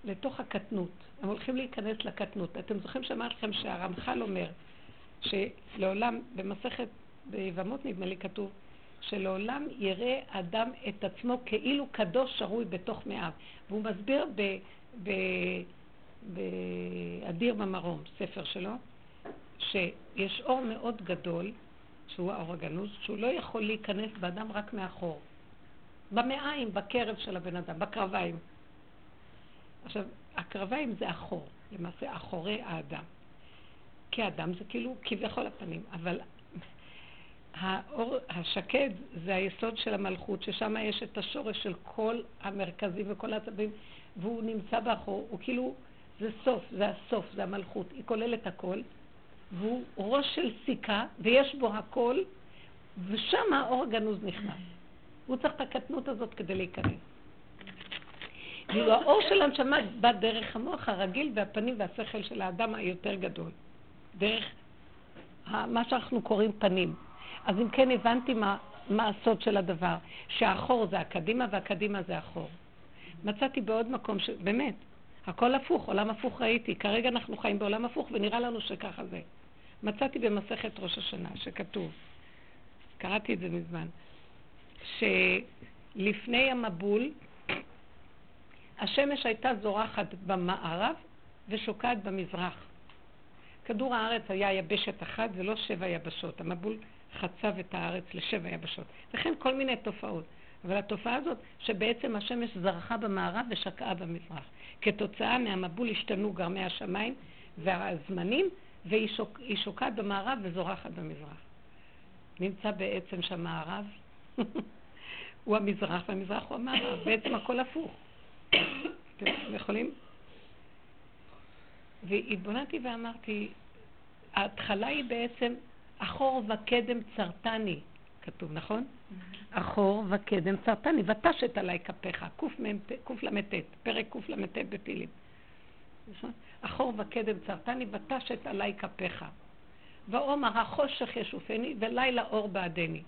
לתוך הקטנות. הם הולכים להיכנס לקטנות. אתם זוכרים שאמרתי לכם שהרמח"ל אומר, שלעולם, במסכת, ביבמות נדמה לי כתוב, שלעולם יראה אדם את עצמו כאילו קדוש שרוי בתוך מאיו. והוא מסביר באדיר במרום, ספר שלו, שיש אור מאוד גדול, שהוא האור הגנוז, שהוא לא יכול להיכנס באדם רק מאחור. במעיים, בקרב של הבן אדם, בקרביים. עכשיו, הקרביים זה אחור, למעשה אחורי האדם. כאדם זה כאילו כביכול הפנים, אבל האור השקד זה היסוד של המלכות, ששם יש את השורש של כל המרכזים וכל העצבים, והוא נמצא באחור, הוא כאילו, זה סוף, זה הסוף, זה המלכות, היא כוללת הכל, והוא ראש של סיכה, ויש בו הכל, ושם האור הגנוז נכנס. הוא צריך את הקטנות הזאת כדי להיכנס. ואילו האור של הנשמה בא דרך המוח הרגיל והפנים והשכל של האדם היותר גדול. דרך מה שאנחנו קוראים פנים. אז אם כן הבנתי מה, מה הסוד של הדבר, שהאחור זה הקדימה והקדימה זה אחור. מצאתי בעוד מקום, ש... באמת, הכל הפוך, עולם הפוך ראיתי. כרגע אנחנו חיים בעולם הפוך ונראה לנו שככה זה. מצאתי במסכת ראש השנה שכתוב, קראתי את זה מזמן, שלפני המבול השמש הייתה זורחת במערב ושוקעת במזרח. כדור הארץ היה יבשת אחת ולא שבע יבשות. המבול חצב את הארץ לשבע יבשות. וכן כל מיני תופעות. אבל התופעה הזאת, שבעצם השמש זרחה במערב ושקעה במזרח. כתוצאה מהמבול השתנו גרמי השמיים והזמנים, והיא שוק, שוקעת במערב וזורחת במזרח. נמצא בעצם שהמערב הוא המזרח והמזרח הוא המערב, בעצם הכל הפוך. אתם יכולים? והתבוננתי ואמרתי, ההתחלה היא בעצם אחור וקדם צרתני, כתוב, נכון? אחור וקדם צרתני, ותשת עלי כפיך, קל"ט, פרק קל"ט בתהילים. אחור וקדם צרתני, ותשת עלי כפיך. ואומר החושך ישופני ולילה אור בעדני.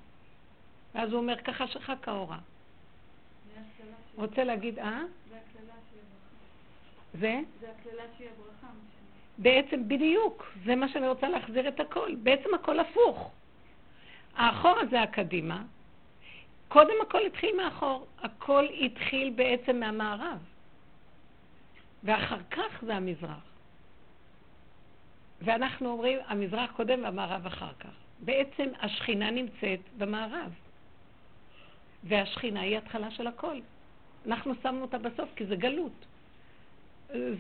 ואז הוא אומר ככה שכה כאורה. רוצה להגיד, אה? זה? זה הקללה שהיא הברכה. בעצם בדיוק, זה מה שאני רוצה להחזיר את הכל. בעצם הכל הפוך. האחורה זה הקדימה. קודם הכל התחיל מאחור. הכל התחיל בעצם מהמערב. ואחר כך זה המזרח. ואנחנו אומרים, המזרח קודם והמערב אחר כך. בעצם השכינה נמצאת במערב. והשכינה היא התחלה של הכל. אנחנו שמנו אותה בסוף כי זה גלות.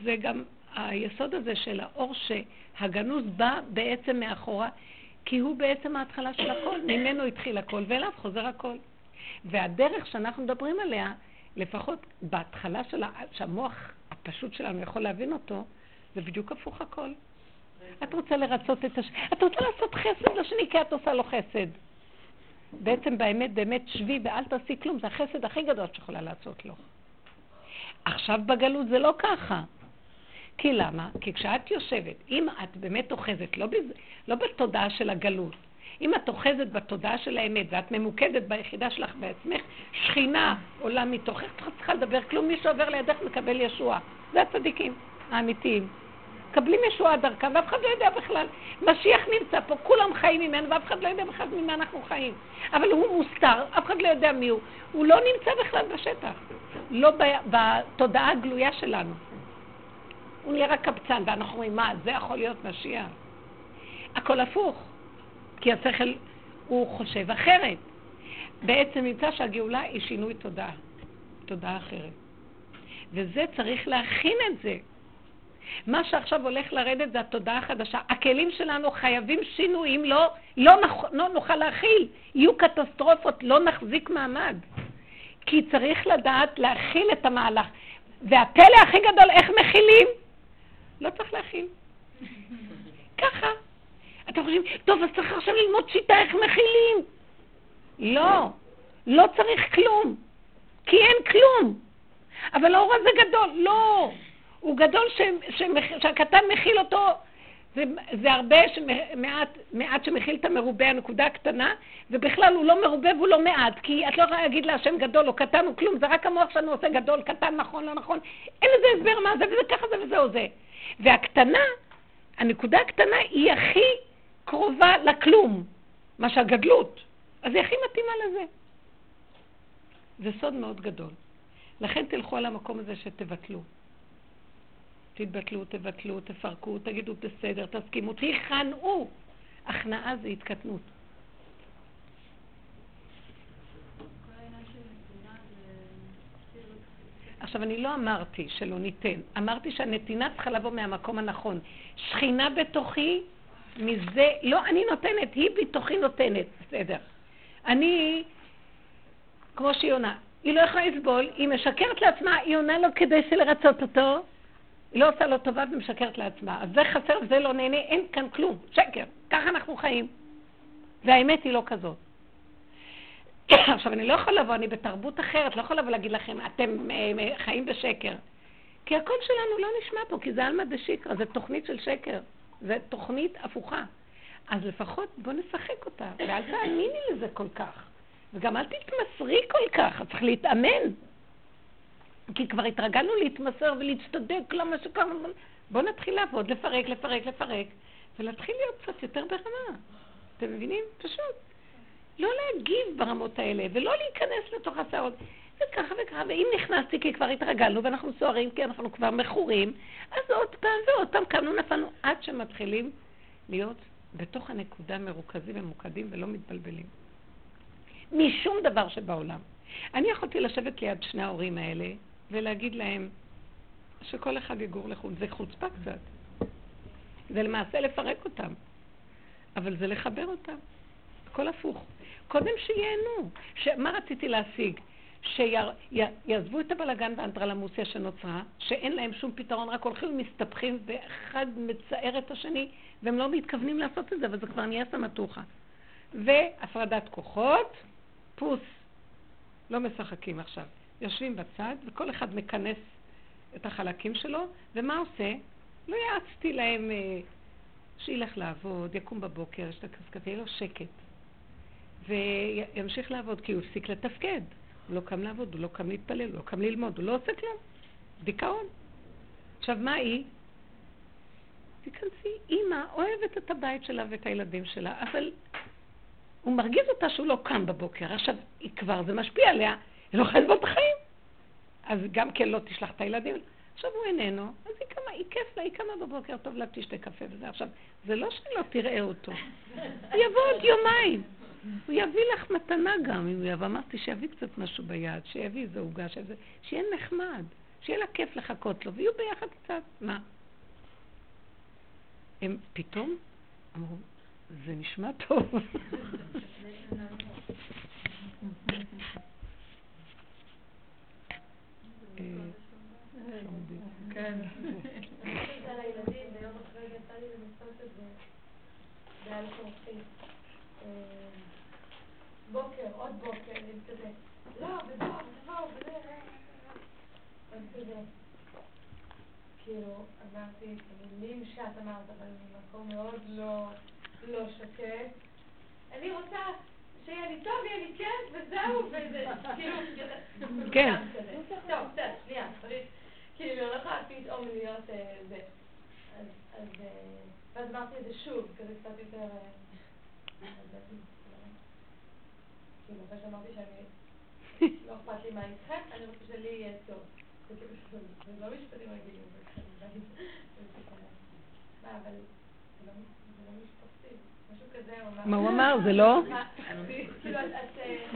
זה גם היסוד הזה של האור שהגנוז בא בעצם מאחורה, כי הוא בעצם ההתחלה של הכל, ממנו התחיל הכל ואליו חוזר הכל. והדרך שאנחנו מדברים עליה, לפחות בהתחלה של שהמוח הפשוט שלנו יכול להבין אותו, זה בדיוק הפוך הכל. את רוצה לרצות את השני, את רוצה לעשות חסד לשני כי את עושה לו חסד. בעצם באמת, באמת שבי ואל תעשי כלום, זה החסד הכי גדול שיכולה לעשות לו. עכשיו בגלות זה לא ככה. כי למה? כי כשאת יושבת, אם את באמת אוחזת, לא, בז... לא בתודעה של הגלות, אם את אוחזת בתודעה של האמת ואת ממוקדת ביחידה שלך בעצמך, שכינה עולה מתוכך, את צריכה לדבר כלום, מי שעובר לידך מקבל ישועה. זה הצדיקים האמיתיים. מקבלים ישועה דרכם, ואף אחד לא יודע בכלל. משיח נמצא פה, כולם חיים ממנו, ואף אחד לא יודע בכלל ממה אנחנו חיים. אבל הוא מוסתר, אף אחד לא יודע מי הוא. הוא לא נמצא בכלל בשטח, לא בתודעה הגלויה שלנו. הוא רק קבצן, ואנחנו אומרים, מה, זה יכול להיות משיח? הכל הפוך, כי השכל, הוא חושב אחרת. בעצם נמצא שהגאולה היא שינוי תודעה, תודעה אחרת. וזה צריך להכין את זה. מה שעכשיו הולך לרדת זה התודעה החדשה. הכלים שלנו חייבים שינויים, לא, לא, נח, לא נוכל להכיל. יהיו קטסטרופות, לא נחזיק מעמד. כי צריך לדעת להכיל את המהלך. והפלא הכי גדול, איך מכילים? לא צריך להכיל. ככה. אתם חושבים, טוב, אז צריך עכשיו ללמוד שיטה איך מכילים. לא, לא צריך כלום, כי אין כלום. אבל האור הזה גדול, לא. הוא גדול ש, ש, שהקטן מכיל אותו, זה, זה הרבה, שמעט, מעט שמכיל את המרובה, הנקודה הקטנה, ובכלל הוא לא מרובה והוא לא מעט, כי את לא יכולה להגיד להשם גדול או קטן או כלום, זה רק המוח שלנו עושה גדול, קטן, נכון, לא נכון, אין לזה הסבר מה זה, וזה ככה זה וזהו זה. והקטנה, הנקודה הקטנה היא הכי קרובה לכלום, מה שהגדלות, אז היא הכי מתאימה לזה. זה סוד מאוד גדול. לכן תלכו על המקום הזה שתבטלו. תתבטלו, תבטלו, תפרקו, תגידו בסדר, תסכימו, תיכנעו. הכנעה זה התקטנות. עכשיו, אני לא אמרתי שלא ניתן, אמרתי שהנתינה צריכה לבוא מהמקום הנכון. שכינה בתוכי, מזה, לא אני נותנת, היא בתוכי נותנת, בסדר. אני, כמו שהיא עונה, היא לא יכולה לסבול, היא משקרת לעצמה, היא עונה לו כדי לרצות אותו, היא לא עושה לו טובה ומשקרת לעצמה. אז זה חסר וזה לא נהנה, אין כאן כלום, שקר, ככה אנחנו חיים. והאמת היא לא כזאת. עכשיו, אני לא יכולה לבוא, אני בתרבות אחרת, לא יכולה לבוא להגיד לכם, אתם אה, חיים בשקר. כי הקול שלנו לא נשמע פה, כי זה עלמא דשיקרא, זה תוכנית של שקר. זה תוכנית הפוכה. אז לפחות בוא נשחק אותה, ואל תאמיני לזה כל כך. וגם אל תתמסרי כל כך, צריך להתאמן. כי כבר התרגלנו להתמסר ולהצטדק למה שקרה. בואו נתחיל לעבוד, לפרק, לפרק, לפרק, ולהתחיל להיות קצת יותר ברמה. אתם מבינים? פשוט. לא להגיב ברמות האלה, ולא להיכנס לתוך השערות. וככה וככה, ואם נכנסתי כי כבר התרגלנו ואנחנו סוערים כי אנחנו כבר מכורים, אז עוד פעם ועוד פעם קמנו נפלנו עד שמתחילים להיות בתוך הנקודה מרוכזים וממוקדים ולא מתבלבלים. משום דבר שבעולם. אני יכולתי לשבת ליד שני ההורים האלה ולהגיד להם שכל אחד יגור לחו"ל. זה חוצפה קצת. זה למעשה לפרק אותם, אבל זה לחבר אותם. הכל הפוך. קודם שייהנו. ש... מה רציתי להשיג? שיעזבו את הבלגן והאנטרלמוסיה שנוצרה, שאין להם שום פתרון, רק הולכים ומסתבכים, ואחד מצער את השני, והם לא מתכוונים לעשות את זה, אבל זה כבר נהיה סמטוחה. והפרדת כוחות, פוס, לא משחקים עכשיו. יושבים בצד, וכל אחד מכנס את החלקים שלו, ומה עושה? לא יעצתי להם אה, שילך לעבוד, יקום בבוקר, ישתכס קפה, יהיה לו שקט. וימשיך לעבוד, כי הוא הפסיק לתפקד. הוא לא קם לעבוד, הוא לא קם להתפלל, הוא לא קם ללמוד, הוא לא עושה כלום. דיכאון. עכשיו, מה היא? תיכנסי, אימא אוהבת את הבית שלה ואת הילדים שלה, אבל הוא מרגיז אותה שהוא לא קם בבוקר. עכשיו, היא כבר, זה משפיע עליה, היא לא לסבול את החיים. אז גם כן לא תשלח את הילדים. עכשיו הוא איננו, אז היא קמה, היא כיף לה, היא קמה בבוקר, טוב לה, תשתה קפה וזה. עכשיו, זה לא שלא תראה אותו. הוא יבוא עוד יומיים. הוא יביא לך מתנה גם, אם הוא יבוא. אמרתי שיביא קצת משהו ביד, שיביא איזה עוגה, שיהיה נחמד, שיהיה לה כיף לחכות לו, ויהיו ביחד קצת. מה? הם פתאום אמרו, זה נשמע טוב. כן. בוקר, עוד בוקר, כזה, לא, ובואו, ובואו, וזה, אז כזה, כאילו, אמרתי את המילים שאת אמרת, אבל ממקום מאוד לא שקט. אני רוצה שיהיה לי טוב, יהיה לי כיף, וזהו, וזה, כאילו, כן. טוב, בסדר, שנייה, צריך, כאילו, לא יכולה פתאום להיות זה. אז, ואז אמרתי את זה שוב, כזה קצת יותר... כאילו, אחרי שאמרתי שאני, לא אכפת לי מה איתכם, אני רוצה שלי יהיה טוב. זה כאילו, זה לא משפטים רגילים, אבל זה לא משפחתי. מה הוא אמר? זה לא? כאילו,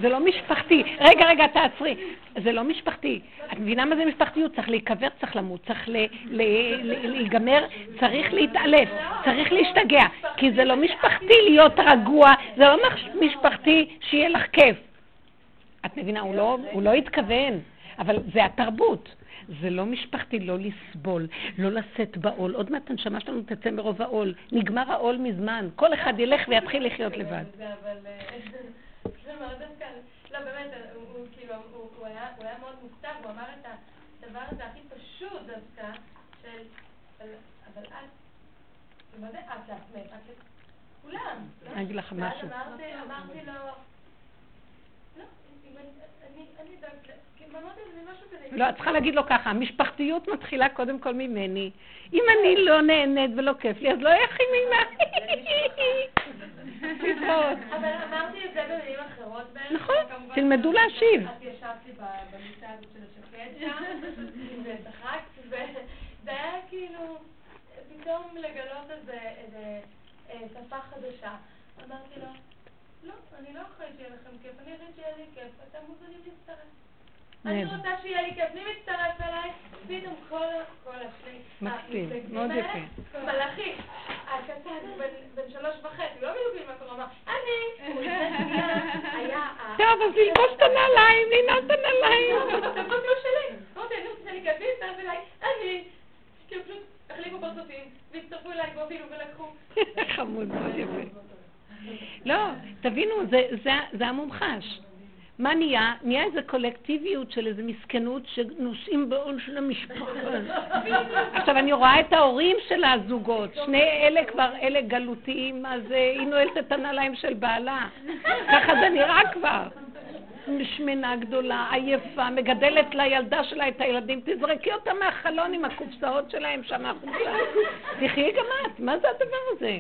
זה לא משפחתי. רגע, רגע, תעצרי. זה לא משפחתי. את מבינה מה זה משפחתיות? צריך להיקבר, צריך למות, צריך להיגמר, צריך להתעלף, צריך להשתגע. כי זה לא משפחתי להיות רגוע, זה לא משפחתי שיהיה לך כיף. את מבינה? הוא לא התכוון, אבל זה התרבות. זה לא משפחתי לא לסבול, לא לשאת בעול. עוד מעט הנשמה שלנו תצא מרוב העול. נגמר העול מזמן. כל אחד ילך ויתחיל לחיות לבד. לא, באמת, הוא כאילו, הוא היה מאוד מופתע, הוא אמר את הדבר הזה הכי פשוט דווקא, של, אבל את, מה זה את לעצמך? את לכולם. אני אגיד לך משהו. ואז אמרתי לו, לא, את צריכה להגיד לו ככה, המשפחתיות מתחילה קודם כל ממני. אם אני לא נהנית ולא כיף לי, אז לא יכי ממך. אבל אמרתי את זה במילים אחרות בערך. נכון, תלמדו להשיב. את ישבת לי במיטה הזאת של השקד שם, וצחקת, וזה היה כאילו, פתאום לגלות איזה אה, שפה חדשה. אמרתי לו, לא, אני לא אחראית שיהיה לכם כיף, אני אחראית שיהיה לי כיף, אתם מוזמנים להצטרף. אני רוצה שיהיה לי כיף, מי מצטרף אליי? פתאום כל השני, מקסים, מאוד יפה. מלאכי, הקטן, בן שלוש וחצי, לא בדיוק מה קורה, אמר, אני, טוב, אז ללבוש את הנעליים, לנעול את הנעליים. זה פשוט שלי. אמרתי, אני רוצה שאני כיף, להצטרף אליי, אני. כאילו פשוט החליפו פרצופים, והצטרפו אליי ואפילו ולקחו. חמוד, מאוד יפה. לא, תבינו, זה המומחש. מה נהיה? נהיה איזו קולקטיביות של איזו מסכנות שנושאים בעול של המשפחה. עכשיו, אני רואה את ההורים של הזוגות, שני אלה כבר, אלה גלותיים, אז אה, היא נועלת את הנעליים של בעלה. ככה זה נראה כבר. שמנה גדולה, עייפה, מגדלת לילדה שלה את הילדים, תזרקי אותה מהחלון עם הקופסאות שלהם שם החוצה. תחי גם את, מה זה הדבר הזה?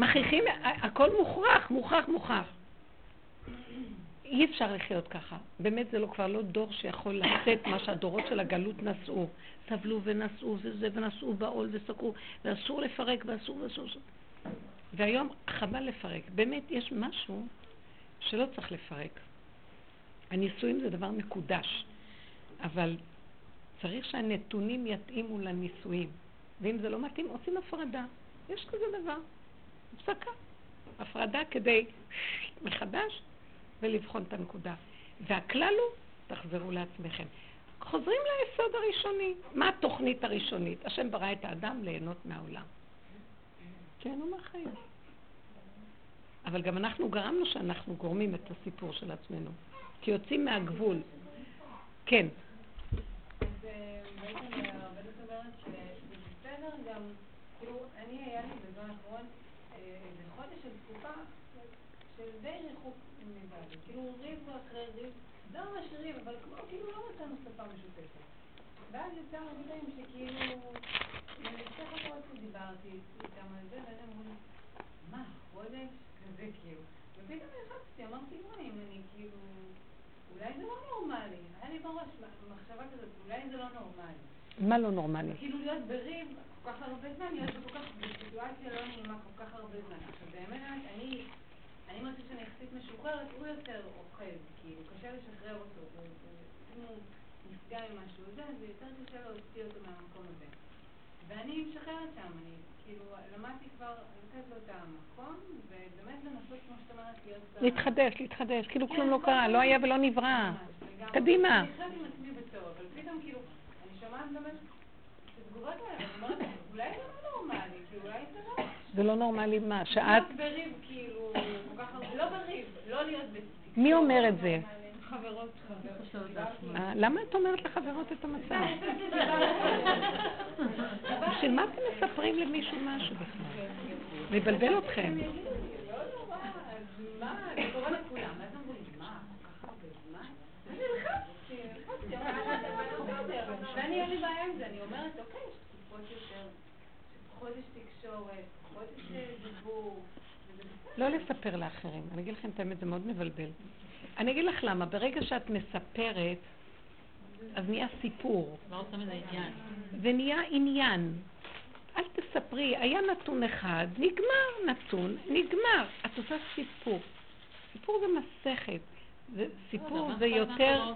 מכריחים, הכל מוכרח, מוכרח, מוכרח. אי אפשר לחיות ככה. באמת זה לא, כבר לא דור שיכול לשאת מה שהדורות של הגלות נשאו. סבלו ונשאו וזה, ונשאו בעול וסקרו, ואסור לפרק ואסור ואסור. והיום חבל לפרק. באמת יש משהו שלא צריך לפרק. הנישואים זה דבר מקודש, אבל צריך שהנתונים יתאימו לנישואים. ואם זה לא מתאים, עושים הפרדה. יש כזה דבר. הפסקה. הפרדה כדי מחדש ולבחון את הנקודה. והכלל הוא, תחזרו לעצמכם. חוזרים ליסוד הראשוני. מה התוכנית הראשונית? השם ברא את האדם ליהנות מהעולם. כן, הוא מהחיים. אבל גם אנחנו גרמנו שאנחנו גורמים את הסיפור של עצמנו. כי יוצאים מהגבול. כן. אז אה, בעצם הרבנית אומרת שזה בסדר גם, כאילו, אני היה לי בזמן האחרון אה, איזה חודש של תקופה של די ריחוק מבעלי. כאילו ריב אחרי ריב, לא ממש ריב, אבל כמו כאילו לא מצאנו שפה משותפת. ואז יצא הרבה פעמים שכאילו, שתי חברות שדיברתי איתם על זה, ואז אמרו לי, מה, חודש? כזה כאילו. ופתאום נלחצתי, אמרתי, אם אני כאילו... אולי זה לא נורמלי. היה לי בראש מחשבה כזאת, אולי זה לא נורמלי. מה לא נורמלי? כאילו להיות בריב כל כך הרבה זמן, להיות בכל כך, בסיטואציה לא נעימה כל כך הרבה זמן. עכשיו באמת, אני, אני מרגישה שאני יחסית משוחררת, הוא יותר אוכל, כאילו, קשה לשחרר אותו. אם הוא נפגע ממשהו, זה, זה יותר קשה להוציא אותו מהמקום הזה. ואני משחררת שם, אני כאילו, למדתי כבר לתת לו את המקום, ובאמת לנסות, כמו שאת אומרת, להיות... להתחדש, להתחדש, כאילו כלום לא קרה, לא היה ולא נברא. קדימה. אני חושבת עם עצמי בטוב, אבל פתאום כאילו, אני שומעת באמת את התגובות האלה, אני אומרת, אולי זה לא נורמלי, כי אולי זה לא... נורמלי מה? שאת... להיות בריב, כאילו, כל כך הרבה, לא בריב, לא להיות בתקשורת. מי אומר את זה? חברות, חברות. למה את אומרת לחברות את המצב? בשביל מה אתם מספרים למישהו משהו בכלל? מבלבל אתכם. ואני, אין לי בעיה עם זה, אני אומרת, אוקיי, יש תקופות יותר, פחות יש תקשורת, לא לספר לאחרים. אני אגיד לכם את האמת, זה מאוד מבלבל. אני אגיד לך למה. ברגע שאת מספרת, אז נהיה סיפור. לא עושה מזה עניין. אל תספרי, היה נתון אחד, נגמר נתון, נגמר. את עושה סיפור. סיפור זה מסכת. זה, סיפור זה יותר,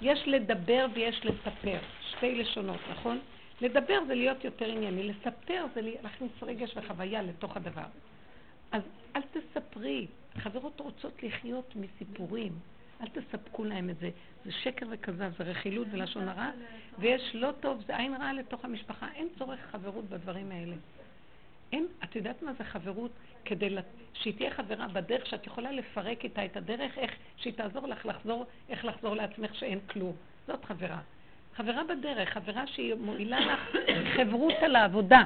יש לדבר ויש לספר. שתי לשונות, נכון? לדבר זה להיות יותר ענייני, לספר זה להכניס רגש וחוויה לתוך הדבר. אז אל תספרי. חברות רוצות לחיות מסיפורים. אל תספקו להם את זה. זה שקר וכזב, זה רכילות ולשון הרע, ויש לא טוב, זה עין רעה לתוך המשפחה. אין צורך חברות בדברים האלה. אין, את יודעת מה זה חברות? כדי לת... שהיא תהיה חברה בדרך שאת יכולה לפרק איתה את הדרך, איך שהיא תעזור לך לחזור, איך לחזור לעצמך שאין כלום. זאת חברה. חברה בדרך, חברה שהיא מועילה לך חברות על העבודה.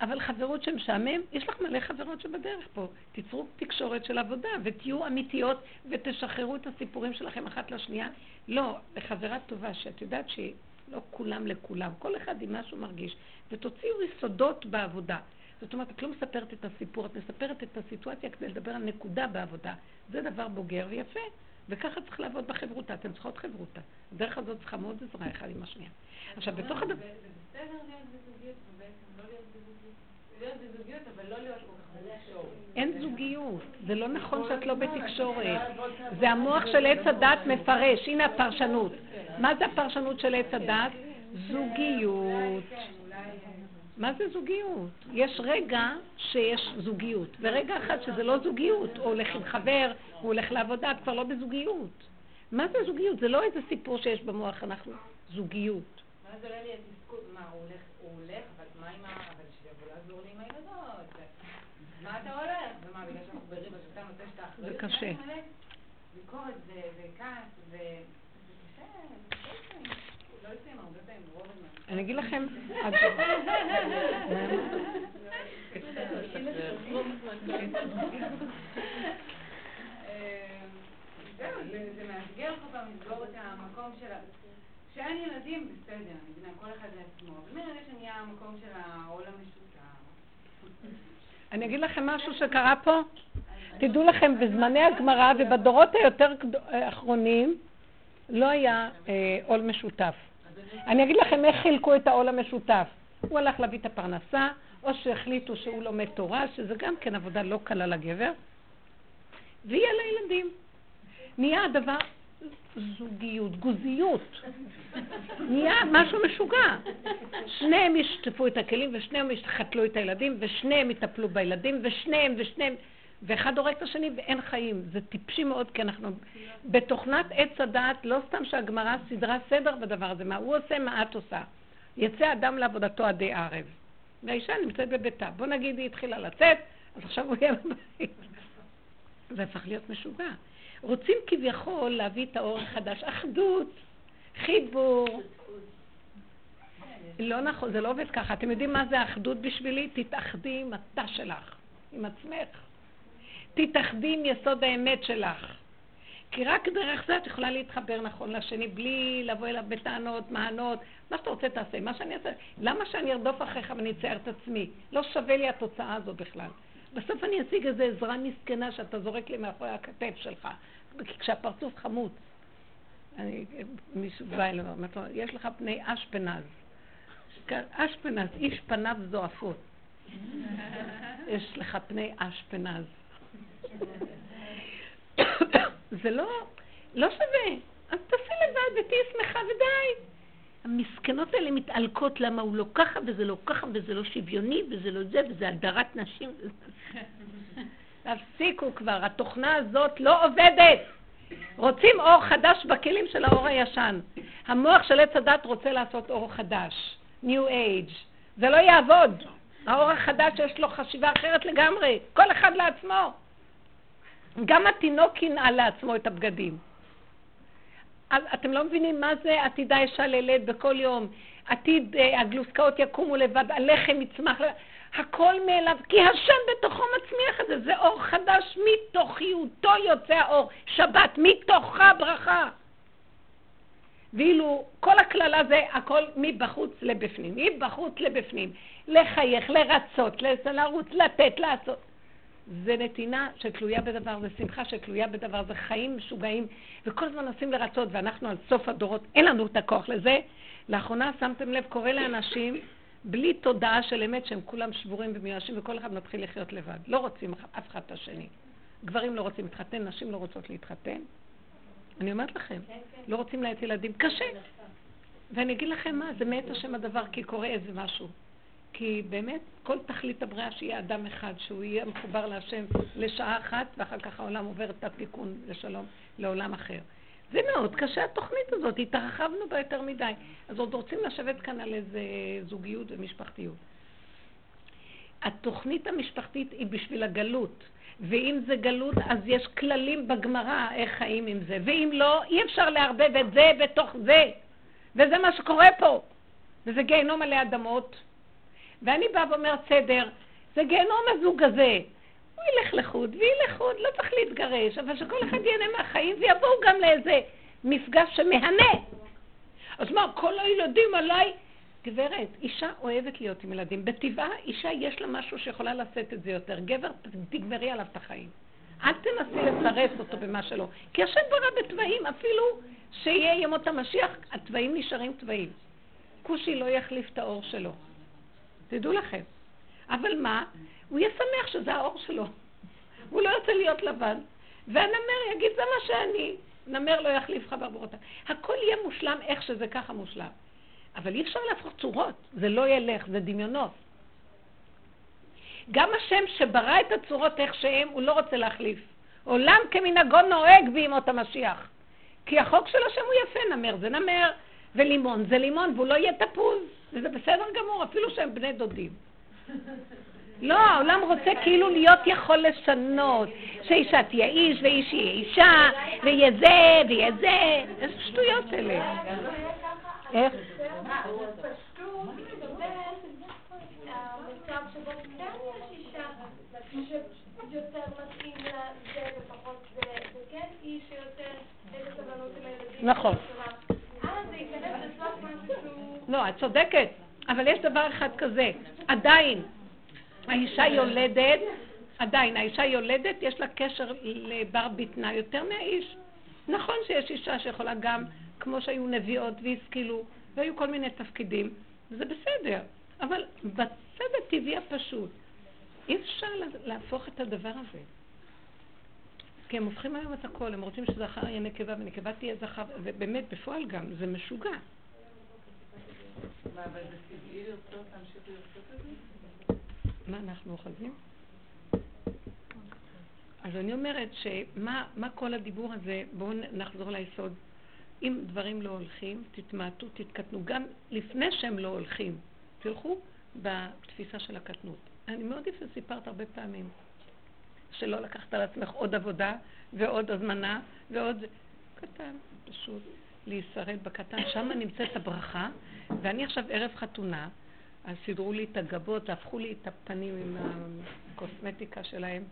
אבל חברות שמשעמם, יש לך מלא חברות שבדרך פה. תיצרו תקשורת של עבודה ותהיו אמיתיות ותשחררו את הסיפורים שלכם אחת לשנייה. לא, לחברה טובה שאת יודעת שהיא לא כולם לכולם, כל אחד עם מה שהוא מרגיש, ותוציאו יסודות בעבודה. זאת אומרת, את לא מספרת את הסיפור, את מספרת את הסיטואציה כדי לדבר על נקודה בעבודה. זה דבר בוגר ויפה, וככה צריך לעבוד בחברותה. אתן צריכות חברותה. הדרך הזאת צריכה מאוד עזרה אחד עם השנייה. עכשיו, בתוך הדבר... זה בסדר להיות בזוגיות, ובעצם לא להיות בזוגיות. להיות בזוגיות, אבל לא להיות. אין זוגיות. זה לא נכון שאת לא בתקשורת. זה המוח של עץ הדת מפרש. הנה הפרשנות. מה זה הפרשנות של עץ הדת? זוגיות. מה זה זוגיות? יש רגע שיש זוגיות, ורגע אחד שזה לא זוגיות, הוא הולך עם חבר, הוא הולך לעבודה, את כבר לא בזוגיות. מה זה זוגיות? זה לא איזה סיפור שיש במוח, אנחנו זוגיות. ואז עולה לי התסכול, מה, הוא הולך, הוא הולך, אבל מה עם ה... אבל שיבוא לעזור לי עם הילדות. מה אתה הולך? ומה, בגלל שאנחנו בריב, אז אתה נוטש את האחריות? זה קשה. ביקורת וכעס, ו... זה קשה, זה קשה. לא הרבה. אני אגיד לכם, זה זה מאתגר כל פעם לסגור את המקום של ה... כשאין ילדים, בסדר, אני מבינה, כל אחד לעצמו. אבל מרגע שנהיה המקום של העול המשותף, אני אגיד לכם משהו שקרה פה. תדעו לכם, בזמני הגמרא ובדורות היותר אחרונים, לא היה אה, עול משותף. אני אגיד לכם איך חילקו את העול המשותף. הוא הלך להביא את הפרנסה, או שהחליטו שהוא לומד תורה, שזה גם כן עבודה לא קלה לגבר, והיא על הילדים. נהיה הדבר זוגיות, גוזיות. נהיה משהו משוגע. שניהם ישטפו את הכלים, ושניהם יחתלו את הילדים, ושניהם יטפלו בילדים, ושניהם, ושניהם, ואחד הורג את השני ואין חיים. זה טיפשי מאוד, כי אנחנו בתוכנת עץ הדעת, לא סתם שהגמרא סידרה סדר בדבר הזה, מה הוא עושה, מה את עושה. יצא אדם לעבודתו עדי ערב, והאישה נמצאת בביתה. בוא נגיד היא התחילה לצאת, אז עכשיו הוא יהיה בבית. זה הפך להיות משוגע. רוצים כביכול להביא את האור החדש, אחדות, חיבור. לא נכון, זה לא עובד ככה. אתם יודעים מה זה אחדות בשבילי? תתאחדי עם התא שלך, עם עצמך. תתאחדי עם יסוד האמת שלך. כי רק דרך זה את יכולה להתחבר נכון לשני, בלי לבוא אליו בטענות, מענות. מה שאתה רוצה תעשה, מה שאני אעשה. למה שאני ארדוף אחריך ואני אצייר את עצמי? לא שווה לי התוצאה הזו בכלל. בסוף אני אשיג איזו עזרה מסכנה שאתה זורק לי מאחורי הכתף שלך, כשהפרצוף חמוץ. אני, מישהו בא אליו יש לך פני אשפנז. אשפנז, איש פניו זועפות. יש לך פני אשפנז. זה לא, לא שווה. אז תעשי לבד ותהיי שמחה ודי. המסכנות האלה מתעלקות למה הוא לא ככה וזה לא ככה וזה לא שוויוני וזה לא זה וזה הדרת נשים. תפסיקו כבר, התוכנה הזאת לא עובדת. רוצים אור חדש בכלים של האור הישן. המוח של עץ הדת רוצה לעשות אור חדש, New Age. זה לא יעבוד. האור החדש יש לו חשיבה אחרת לגמרי, כל אחד לעצמו. גם התינוק ינעל לעצמו את הבגדים. אתם לא מבינים מה זה עתידה אישה ללד בכל יום. עתיד אה, הגלוסקאות יקומו לבד, הלחם יצמח, הכל מאליו, כי השם בתוכו מצמיח את זה, זה אור חדש, מתוכיותו יוצא האור, שבת, מתוכה ברכה. ואילו כל הקללה זה הכל מבחוץ לבפנים, מבחוץ לבפנים, לחייך, לרצות, לרוץ, לתת, לעשות. זה נתינה שתלויה בדבר, זה שמחה שתלויה בדבר, זה חיים משוגעים, וכל הזמן מנסים לרצות, ואנחנו על סוף הדורות, אין לנו את הכוח לזה. לאחרונה, שמתם לב, קורה לאנשים בלי תודעה של אמת שהם כולם שבורים ומיואשים, וכל אחד מתחיל לחיות לבד. לא רוצים אף אחד את השני. גברים לא רוצים להתחתן, נשים לא רוצות להתחתן. אני אומרת לכם, לא רוצים לעת ילדים, קשה. ואני אגיד לכם מה, זה מאת השם הדבר, כי קורה איזה משהו. כי באמת כל תכלית הבריאה שיהיה אדם אחד, שהוא יהיה מחובר להשם לשעה אחת, ואחר כך העולם עובר את התיקון לשלום לעולם אחר. זה מאוד קשה התוכנית הזאת, התרחבנו בה יותר מדי. אז עוד רוצים לשבת כאן על איזה זוגיות ומשפחתיות. התוכנית המשפחתית היא בשביל הגלות, ואם זה גלות אז יש כללים בגמרא איך חיים עם זה, ואם לא, אי אפשר לערבב את זה בתוך זה. וזה מה שקורה פה. וזה גיהנום מלא אדמות. ואני באה ואומרת, בסדר, זה גיהנום הזוג הזה. הוא ילך לחוד, והיא לחוד, לא צריך להתגרש, אבל שכל אחד ייהנה מהחיים ויבואו גם לאיזה מפגש שמהנה. אז מה, כל הילדים עליי? גברת, אישה אוהבת להיות עם ילדים. בטבעה, אישה יש לה משהו שיכולה לשאת את זה יותר. גבר, תגמרי עליו את החיים. אל תנסי לסרס אותו במה שלא. כי השם ברא בתוואים, אפילו שיהיה ימות המשיח, התוואים נשארים תוואים. כושי לא יחליף את האור שלו. תדעו לכם. אבל מה? הוא יהיה שמח שזה האור שלו. הוא לא ירצה להיות לבן. והנמר יגיד, זה מה שאני. נמר לא יחליף חבר ברותה. הכל יהיה מושלם איך שזה ככה מושלם. אבל אי אפשר להפוך צורות, זה לא ילך, זה דמיונות. גם השם שברא את הצורות איך שהם, הוא לא רוצה להחליף. עולם כמנהגו נוהג בימות המשיח. כי החוק של השם הוא יפה, נמר זה נמר, ולימון זה לימון, והוא לא יהיה תפוז. וזה בסדר גמור, אפילו שהם בני דודים. לא, העולם רוצה כאילו להיות יכול לשנות, שאישה תהיה איש ואיש יהיה אישה, ויהיה זה ויהיה זה, איזה שטויות אלה. איך? נכון. לא, את צודקת, אבל יש דבר אחד כזה, עדיין, האישה יולדת, עדיין, האישה יולדת, יש לה קשר לבר בטנה יותר מהאיש. נכון שיש אישה שיכולה גם, כמו שהיו נביאות והשכילו, והיו כל מיני תפקידים, וזה בסדר. אבל בצד הטבעי הפשוט, אי אפשר להפוך את הדבר הזה. כי הם הופכים היום את הכל, הם רוצים שזכר יהיה נקבה ונקבה תהיה זכר, ובאמת, בפועל גם, זה משוגע. מה? מה אנחנו אוחזים? אז אני אומרת שמה כל הדיבור הזה, בואו נחזור ליסוד. אם דברים לא הולכים, תתמעטו, תתקטנו. גם לפני שהם לא הולכים, תלכו בתפיסה של הקטנות. אני מאוד יפה סיפרת הרבה פעמים, שלא לקחת על עצמך עוד עבודה ועוד הזמנה ועוד... קטן, פשוט להישרד בקטן. שם נמצאת הברכה, ואני עכשיו ערב חתונה, אז סידרו לי את הגבות, הפכו לי את הפנים עם הקוסמטיקה שלהם.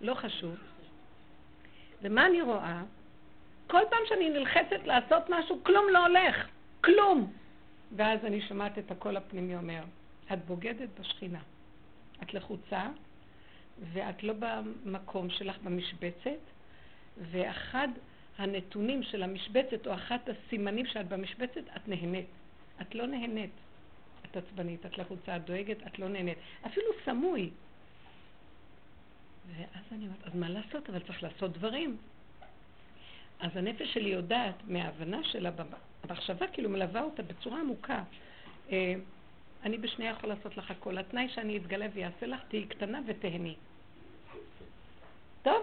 לא חשוב. ומה אני רואה? כל פעם שאני נלחצת לעשות משהו, כלום לא הולך. כלום. ואז אני שומעת את הקול הפנימי אומר, את בוגדת בשכינה. את לחוצה, ואת לא במקום שלך במשבצת, ואחד הנתונים של המשבצת, או אחת הסימנים שאת במשבצת, את נהנית. את לא נהנית. את עצבנית, את לחוצה, את דואגת, את לא נהנית. אפילו סמוי. ואז אני אומרת, אז מה לעשות? אבל צריך לעשות דברים. אז הנפש שלי יודעת מההבנה שלה, המחשבה כאילו מלווה אותה בצורה עמוקה. אה, אני בשנייה יכול לעשות לך הכל. התנאי שאני אתגלה ויעשה לך, תהיי קטנה ותהני. טוב,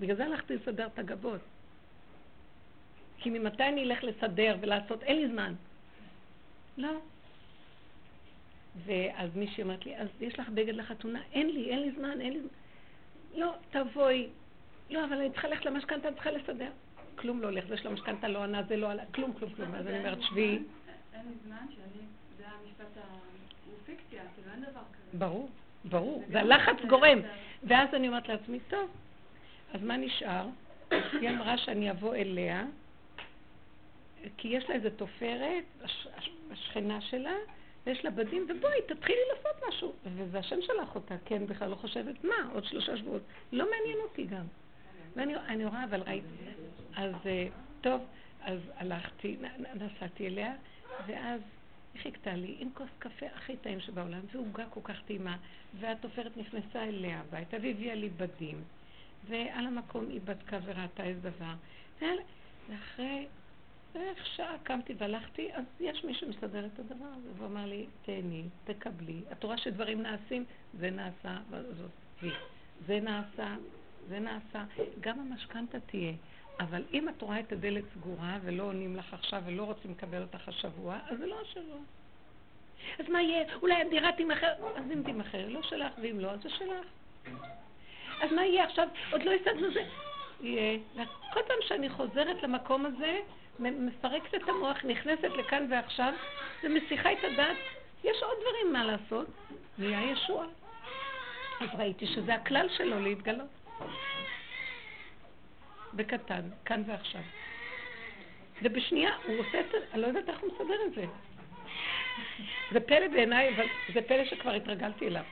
בגלל זה הלכתי לסדר את הגבות. כי ממתי אני אלך לסדר ולעשות? אין לי זמן. לא. ואז מישהי אומרת לי, אז יש לך בגד לחתונה? אין לי, אין לי זמן, אין לי זמן. לא, תבואי. לא, אבל אני צריכה ללכת למשכנתה, אני צריכה לסדר. כלום לא הולך, זה של המשכנתה לא ענה, זה לא עלה, כלום, כלום, כלום. אז אני אומרת, שבי. אין לי זמן שאני, זה המשפט. הוא פיקציה, כאילו אין דבר כזה. ברור, ברור. והלחץ גורם. ואז אני אומרת לעצמי, טוב, אז מה נשאר? היא אמרה שאני אבוא אליה, כי יש לה איזה תופרת, השכנה שלה, ויש לה בדים, ובואי, תתחילי לעשות משהו. וזה השם שלח אותה, כן, בכלל לא חושבת, מה, עוד שלושה שבועות. לא מעניין אותי גם. ואני רואה, אבל ראיתי. אז אה, טוב, אז הלכתי, נסעתי אליה, ואז היא חיכתה לי עם כוס קפה הכי טעים שבעולם, ועוגה כל כך טעימה, והתופרת נכנסה אליה הביתה והביאה לי בדים, ועל המקום היא בדקה וראתה איזה דבר. ואחרי ואיך שעה קמתי והלכתי, אז יש מי שמסדר את הדבר הזה, והוא אמר לי, תהני, תקבלי. את רואה שדברים נעשים, זה נעשה. זה נעשה, זה נעשה. גם המשכנתה תהיה. אבל אם את רואה את הדלת סגורה ולא עונים לך עכשיו ולא רוצים לקבל אותך השבוע, אז זה לא השבוע. אז מה יהיה? אולי הדירה תימכר? אז אם תימכר, לא שלך, ואם לא, אז זה שלך. אז מה יהיה עכשיו? עוד לא השגנו זה. יהיה. כל פעם שאני חוזרת למקום הזה, מפרקת את המוח, נכנסת לכאן ועכשיו, ומסיחה את הדעת. יש עוד דברים מה לעשות, נהיה ישוע. אז ראיתי שזה הכלל שלו להתגלות. בקטן, כאן ועכשיו. ובשנייה הוא עושה את זה, אני לא יודעת איך הוא מסדר את זה. זה פלא בעיניי, אבל זה פלא שכבר התרגלתי אליו.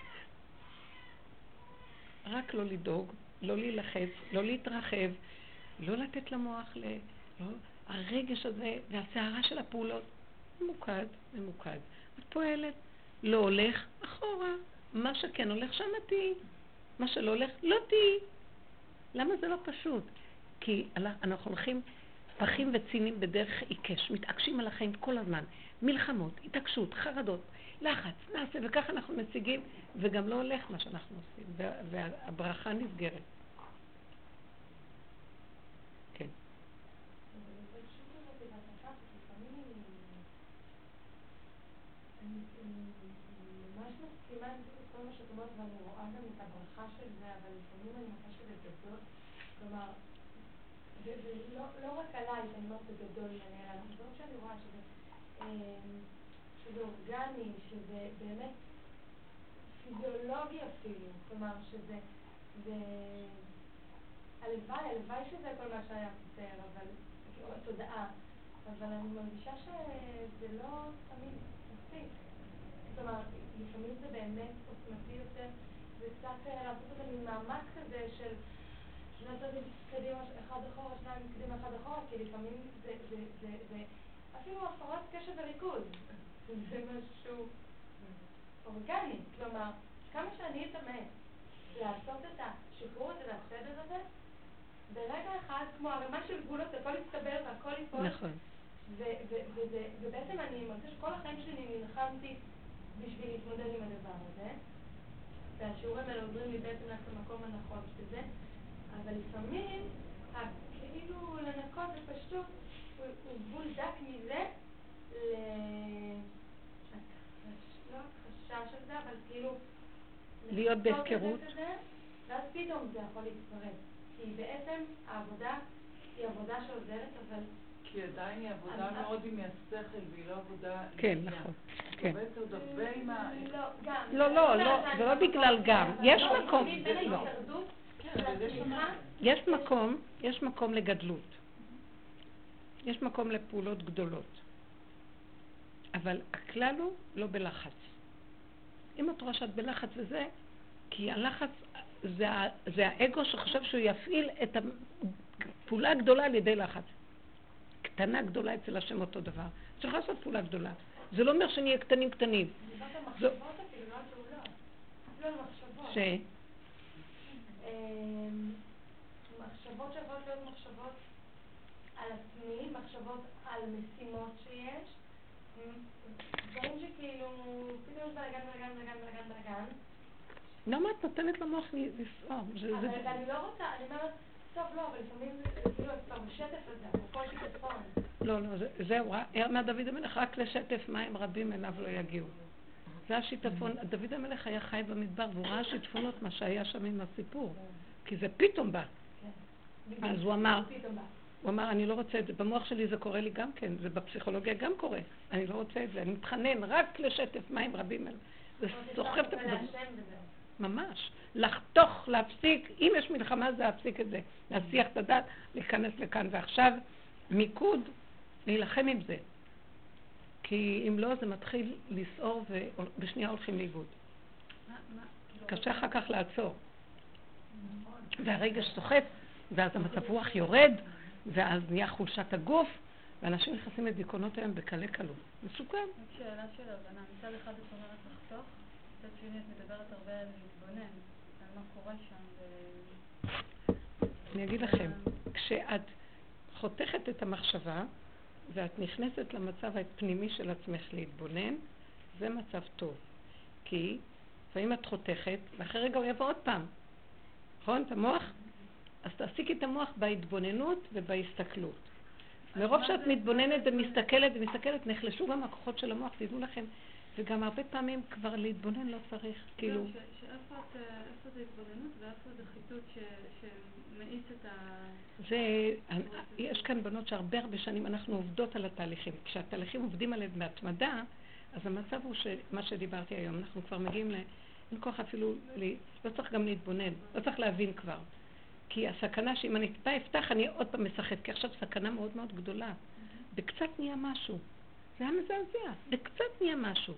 רק לא לדאוג, לא להילחץ, לא להתרחב, לא לתת למוח ל... לא, הרגש הזה והסערה של הפעולות, ממוקד, ממוקד. את פועלת, לא הולך, אחורה. מה שכן הולך, שם תהיי. מה שלא הולך, לא תהיי. למה זה לא פשוט? כי אנחנו הולכים פחים וצינים בדרך עיקש, מתעקשים על החיים כל הזמן. מלחמות, התעקשות, חרדות, לחץ, נעשה, וככה אנחנו משיגים, וגם לא הולך מה שאנחנו עושים, והברכה נסגרת. לא רק עליי, שאני אומרת זה גדול ממני, אלא דברים שאני רואה שזה, אמ, שזה אורגני, שזה באמת פיזיולוגי אפילו, כלומר שזה, זה... הלוואי, הלוואי שזה כל מה שהיה חסר, אבל, כאילו, התודעה, אבל אני מרגישה שזה לא תמיד מספיק. כלומר, לפעמים זה באמת עוצמתי יותר, וקצת אה, לעשות את זה ממאמץ כזה של שני צעדים קדימה, אחד אחורה, שניים קדימה, אחד אחורה, כי לפעמים זה, זה, זה, זה אפילו הפרעת קשב וריכוז. זה משהו אורגני. כלומר, כמה שאני אתאמץ לעשות את השחרור הזה והסדר הזה, ברגע אחד, כמו ערימה של גבולות, הכל יסתבר והכל ייפול. נכון. ובעצם אני מרגישה שכל החיים שלי נלחמתי בשביל להתמודד עם הדבר הזה. והשיעורים האלה עוזרים לי בעצם ללכת למקום הנכון שזה, אבל לפעמים, כאילו לנקות בפשטות, הוא גבול דק מזה ל... לא הכחשה של זה, אבל כאילו... להיות בהפקרות. זה ואז פתאום זה יכול להתפרץ. כי בעצם העבודה היא עבודה שעוזרת, אבל כי עדיין היא עבודה מאוד עם השכל, והיא לא עבודה... כן. נכון. כן. עובדת עוד הרבה עם ה... לא, גם. לא, לא, לא, זה לא בגלל גם. יש לא, מקום, לא. כן, יש מקום, יש מקום לגדלות. יש מקום לפעולות גדולות. אבל הכלל הוא לא בלחץ. אם את רואה שאת בלחץ וזה, כי הלחץ זה, זה האגו שחושב שהוא יפעיל את הפעולה הגדולה על ידי לחץ. קטנה גדולה אצל השם אותו דבר. צריך לעשות פעולה גדולה. זה לא אומר שנהיה קטנים קטנים. זו- אפילו, לא. ש... אמ, מחשבות שיכולות להיות מחשבות על עצמי, מחשבות על משימות שיש, דברים שכאילו, פתאום יש בלאגן, בלאגן, בלאגן, בלאגן, בלאגן, למה את נותנת למוח לסעור? זה- אבל זה- אני לא רוצה, אני אומרת, טוב, לא, אבל לפעמים זה כבר בשטף הזה, אפרופו שיטפון. לא, לא, זה- זהו, אמר דוד המלך, רק לשטף מים רבים אליו לא יגיעו. זה השיטפון, דוד המלך היה חי במדבר והוא ראה שיטפונות, מה שהיה שם עם הסיפור, כי זה פתאום בא. כן. אז הוא אמר. הוא אמר, אני לא רוצה את זה, במוח שלי זה קורה לי גם כן, זה בפסיכולוגיה גם קורה, אני לא רוצה את זה, אני מתחנן רק לשטף מים רבים אליו. זה סוחב את. וזהו. ממש. לחתוך, להפסיק, אם יש מלחמה זה להפסיק את זה. להסיח את הדעת, להיכנס לכאן. ועכשיו, מיקוד, להילחם עם זה. כי אם לא, זה מתחיל לסעור ובשנייה הולכים לאיבוד. מה- קשה אחר כך לעצור. והרגש סוחף, ואז המצב רוח יורד, ואז נהיה חולשת הגוף, ואנשים נכנסים לדיכאונות היום בקלי קלות. מסוכן. רק שאלה של הבנה, מצד אחד את אומרת לחתוך, מצד שני את מדברת הרבה על להתבונן, על מה קורה שם, ו... אני אגיד לכם, כשאת חותכת את המחשבה ואת נכנסת למצב הפנימי של עצמך להתבונן, זה מצב טוב. כי לפעמים את חותכת, ואחרי רגע הוא יבוא עוד פעם. נכון? את המוח? אז תעסיקי את המוח בהתבוננות ובהסתכלות. מרוב שאת מתבוננת ומסתכלת ומסתכלת, נחלשו גם הכוחות של המוח, תדעו לכם. וגם הרבה פעמים כבר להתבונן לא צריך, כאילו... שאיפה זה התבוננות ואיפה זה חיטוט שמאיץ את ה... זה, יש כאן בנות שהרבה הרבה שנים אנחנו עובדות על התהליכים. כשהתהליכים עובדים עליהם בהתמדה, אז המצב הוא שמה שדיברתי היום, אנחנו כבר מגיעים ל... אין כוח אפילו. לא צריך גם להתבונן, לא צריך להבין כבר. כי הסכנה שאם אני טיפה אפתח, אני עוד פעם משחק, כי עכשיו סכנה מאוד מאוד גדולה. וקצת נהיה משהו. זה היה מזעזע, וקצת נהיה משהו.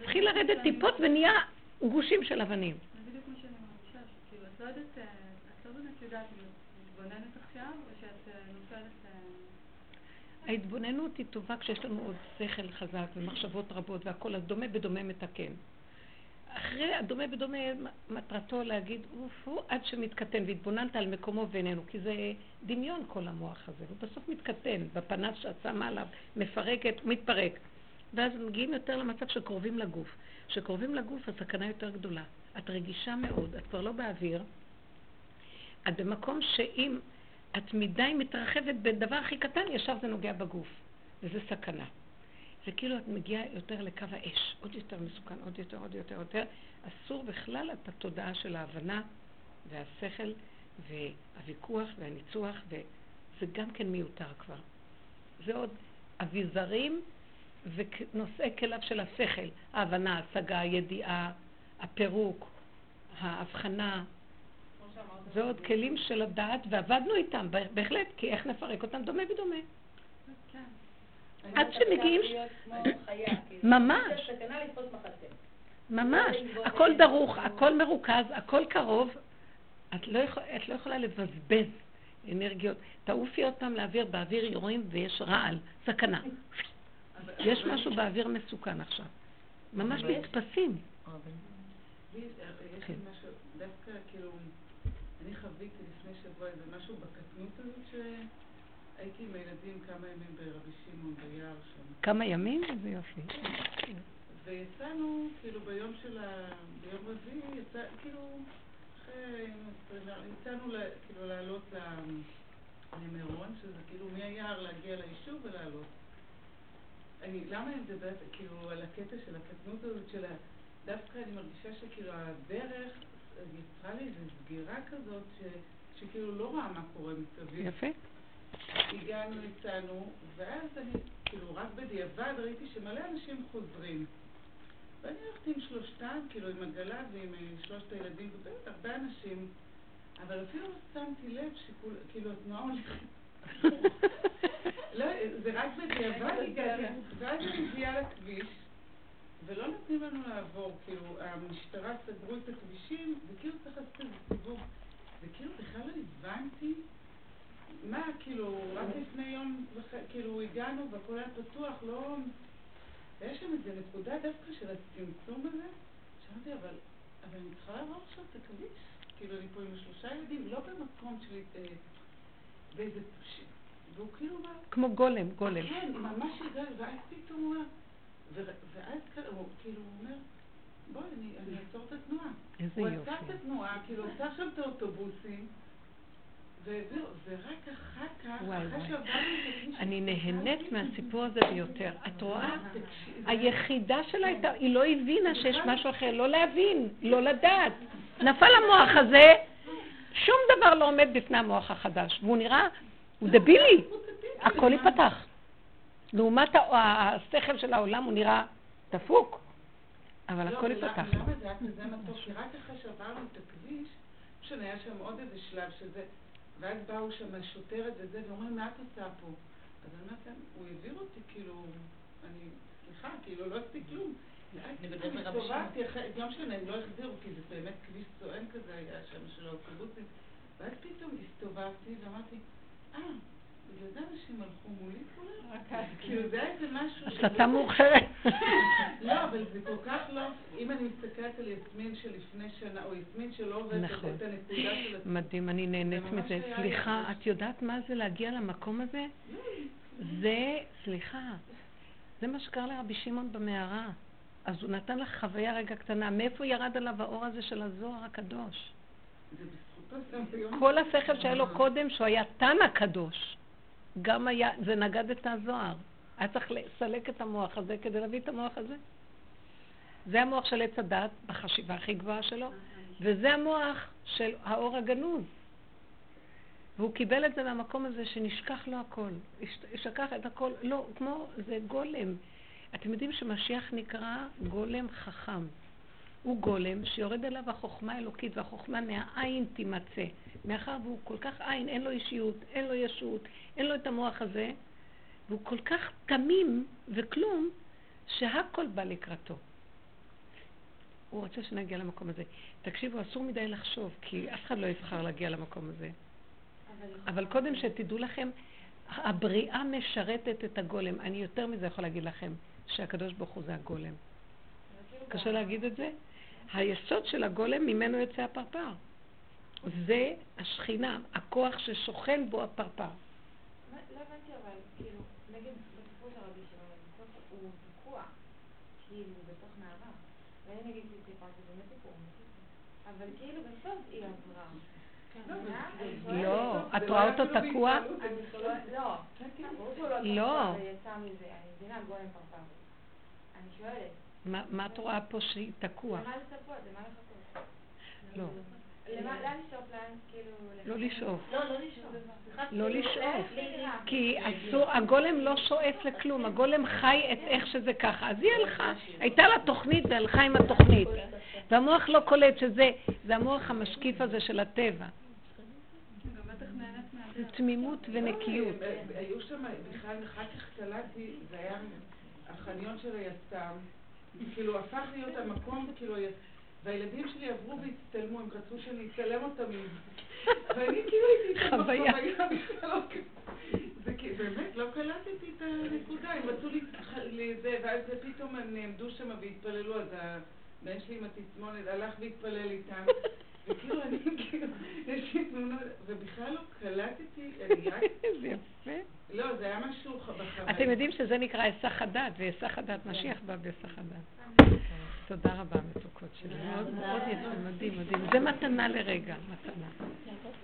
התחיל לרדת טיפות ונהיה גושים של אבנים. זה בדיוק מה שאני מרגישה, שכאילו את לא יודעת, אה, את לא באמת יודעת אם את מתבוננת עכשיו, או שאת אה, נופלת... אה, ההתבוננות היא טובה כשיש לנו עוד שכל חזק ומחשבות רבות והכל, אז דומה בדומה מתקן. אחרי הדומה בדומה, מטרתו להגיד, אוף, הוא עד שמתקטן, והתבוננת על מקומו ואיננו, כי זה דמיון כל המוח הזה, הוא בסוף מתקטן, בפנס שאת שמה עליו, מפרקת, מתפרק. ואז מגיעים יותר למצב שקרובים לגוף. כשקרובים לגוף הסכנה יותר גדולה. את רגישה מאוד, את כבר לא באוויר. את במקום שאם את מדי מתרחבת בדבר הכי קטן, ישר זה נוגע בגוף. וזה סכנה. זה כאילו את מגיעה יותר לקו האש, עוד יותר מסוכן, עוד יותר, עוד יותר, יותר. אסור בכלל את התודעה של ההבנה והשכל והוויכוח והניצוח, וזה גם כן מיותר כבר. זה עוד אביזרים ונושאי כליו של השכל, ההבנה, ההשגה, הידיעה, הפירוק, ההבחנה. זה עוד כלים של הדעת, ועבדנו איתם, בהחלט, כי איך נפרק אותם דומה בדומה. כן. עד שמגיעים... כאילו. ממש. ממש. הכל דרוך, הכל מרוכז, הכל קרוב. את לא, יכול, את לא יכולה לבזבז אנרגיות. תעופי עוד פעם לאוויר, באוויר יורים ויש רעל, סכנה. יש משהו באוויר מסוכן עכשיו. ממש נתפסים. אה, יש כן. לי משהו, דווקא כאילו, אני חוויתי לפני שבוע איזה משהו בקטנות הזאת שהייתי עם הילדים כמה ימים ברבי שמעון ביער שם. כמה ימים? איזה יופי. ויצאנו, כאילו ביום של ה... ביום רביעי, יצא, כאילו, אחרי... יצאנו ל... כאילו לעלות למירון, שזה כאילו מהיער להגיע ליישוב ולעלות. אני, למה אני מדברת, כאילו, על הקטע של הקטנות הזאת של ה... דווקא אני מרגישה שכאילו הדרך יצרה לי איזו סגירה כזאת, ש... שכאילו לא רואה מה קורה מסביב. יפה. הגענו, יצאנו, ואז אני, כאילו, רק בדיעבד ראיתי שמלא אנשים חוזרים. ואני הלכתי עם שלושתם, כאילו, עם עגלה ועם אה, שלושת הילדים, ובאמת הרבה אנשים, אבל אפילו לא שמתי לב שכאילו התנועה הולכת. לא, זה רק בדיעבד הגעתי, ואז אני מגיעה לכביש, ולא נותנים לנו לעבור, כאילו, המשטרה סגרו את הכבישים, וכאילו צריך לעשות איזה סיבוב. וכאילו בכלל לא הבנתי מה, כאילו, רק לפני יום, כאילו, הגענו והכל היה פתוח, לא... ויש שם איזו נקודה דווקא של הצמצום הזה, שאמרתי, אבל, אבל אני צריכה לעבור עכשיו את הכביש. כאילו, אני פה עם שלושה ילדים, לא במקום שלי, אה, באיזה... והוא כאילו בא... כמו גולם, גולם. כן, ממש הגענו, ואז פתאום הוא אומר, ואז הוא כאילו הוא אומר, בואי, אני, אעצור את התנועה. איזה הוא יופי. עצר את התנועה, כאילו, עצר שם את האוטובוסים, וזהו, ורק אחר כך, אחרי. שעברנו את. אני נהנית מהסיפור הזה ביותר. את רואה? היחידה שלה הייתה, היא לא הבינה שיש משהו אחר, לא להבין, לא לדעת. נפל המוח הזה, שום דבר לא עומד בפני המוח החדש, והוא נראה, הוא דבילי, הכל ייפתח. לעומת השכל של העולם הוא נראה דפוק, אבל לא, הכל ייפתח. למה זה היה כזה מתוק? כי רק אחרי שעברנו את הכביש, היה שם עוד איזה שלב שזה, ואז באו שם השוטרת וזה, ואומרים, מה את עושה פה? אז אני אומרת להם, הוא העביר אותי, כאילו, אני, סליחה, כאילו, לא עשיתי כלום. הסתובבתי, אחרי- לא משנה, הם לא החזירו, כי זה באמת כביש סואן כזה היה שם של האוטובוסים. ואז פתאום הסתובבתי ואמרתי, אה, הסתה מאוחרת. לא, אבל זה כל כך לא... אם אני מסתכלת על יסמין של לפני שנה, או יסמין שלא עובדת נכון. את הנקודה של עצמה. מדהים, אני נהנית מזה. סליחה, לי- את יודעת מה זה להגיע למקום הזה? זה, סליחה, זה מה שקרה לרבי שמעון במערה. אז הוא נתן לך חוויה רגע קטנה. מאיפה ירד עליו האור הזה של הזוהר הקדוש? כל השכל שהיה לו קודם, שהוא היה תנא קדוש, גם היה, זה נגד את הזוהר. היה צריך לסלק את המוח הזה כדי להביא את המוח הזה. זה המוח של עץ הדת, בחשיבה הכי גבוהה שלו, וזה המוח של האור הגנוז. והוא קיבל את זה מהמקום הזה שנשכח לו הכל. שכח את הכל, לא, כמו, זה גולם. אתם יודעים שמשיח נקרא גולם חכם. הוא גולם שיורד אליו החוכמה האלוקית, והחוכמה מהעין תימצא. מאחר והוא כל כך עין, אין לו אישיות, אין לו ישות, אין לו את המוח הזה, והוא כל כך תמים וכלום, שהכל בא לקראתו. הוא רוצה שנגיע למקום הזה. תקשיבו, אסור מדי לחשוב, כי אף אחד לא יבחר להגיע למקום הזה. אבל קודם שתדעו לכם, הבריאה משרתת את הגולם. אני יותר מזה יכול להגיד לכם, שהקדוש ברוך הוא זה הגולם. קשה להגיד את זה? היסוד של הגולם ממנו יוצא הפרפר. זה השכינה, הכוח ששוכן בו הפרפר. לא הבנתי אבל, כאילו, נגיד בסיפור של רבי שמעון, הוא תקוע, כאילו, בתוך מערה. ואני נגיד סיפרתי, זה באמת סיפור, אבל כאילו בסוף היא עברה. לא, שואלת, לא, את רואה אותו אפילו תקוע? בכלל. שואלת, לא, לא לא. אני שואלת, מה, את רואה פה שהיא תקוע? לא. לאן, כאילו... לא לשאוף. לא, לא לשאוף. לא כאילו, לשאוף. נראה? כי הגולם לא שואף לכלום, הגולם חי את איך שזה ככה. אז היא הלכה, הייתה לה תוכנית והלכה עם התוכנית. והמוח לא קולט שזה, זה המוח המשקיף הזה של הטבע. זה תמימות ונקיות. לא, הם- היו שם, בכלל, אחר כך קלטתי, זה היה החניון של היס"מ, כאילו הפך להיות המקום, כאילו, והילדים שלי עברו והצטלמו, הם רצו שאני אצלם אותם עם זה. ואני כאילו הייתי איתם חוויה. בחוויה זה באמת, לא קלטתי את הנקודה, הם רצו לזה, ואז פתאום הם נעמדו שם והתפללו, אז הבן שלי עם התסמונת הלך והתפלל איתם. וכאילו אני כאילו, יש לי תמונות, ובכלל לא קלטתי, אני רק, איזה יפה. לא, זה היה משהו בחוויה. אתם יודעים שזה נקרא היסח הדעת, והיסח הדעת, משיח בא בהיסח הדעת. תודה רבה, מתוקות שלי. מאוד מאוד יפה, מדהים, מדהים. זה מתנה לרגע, מתנה.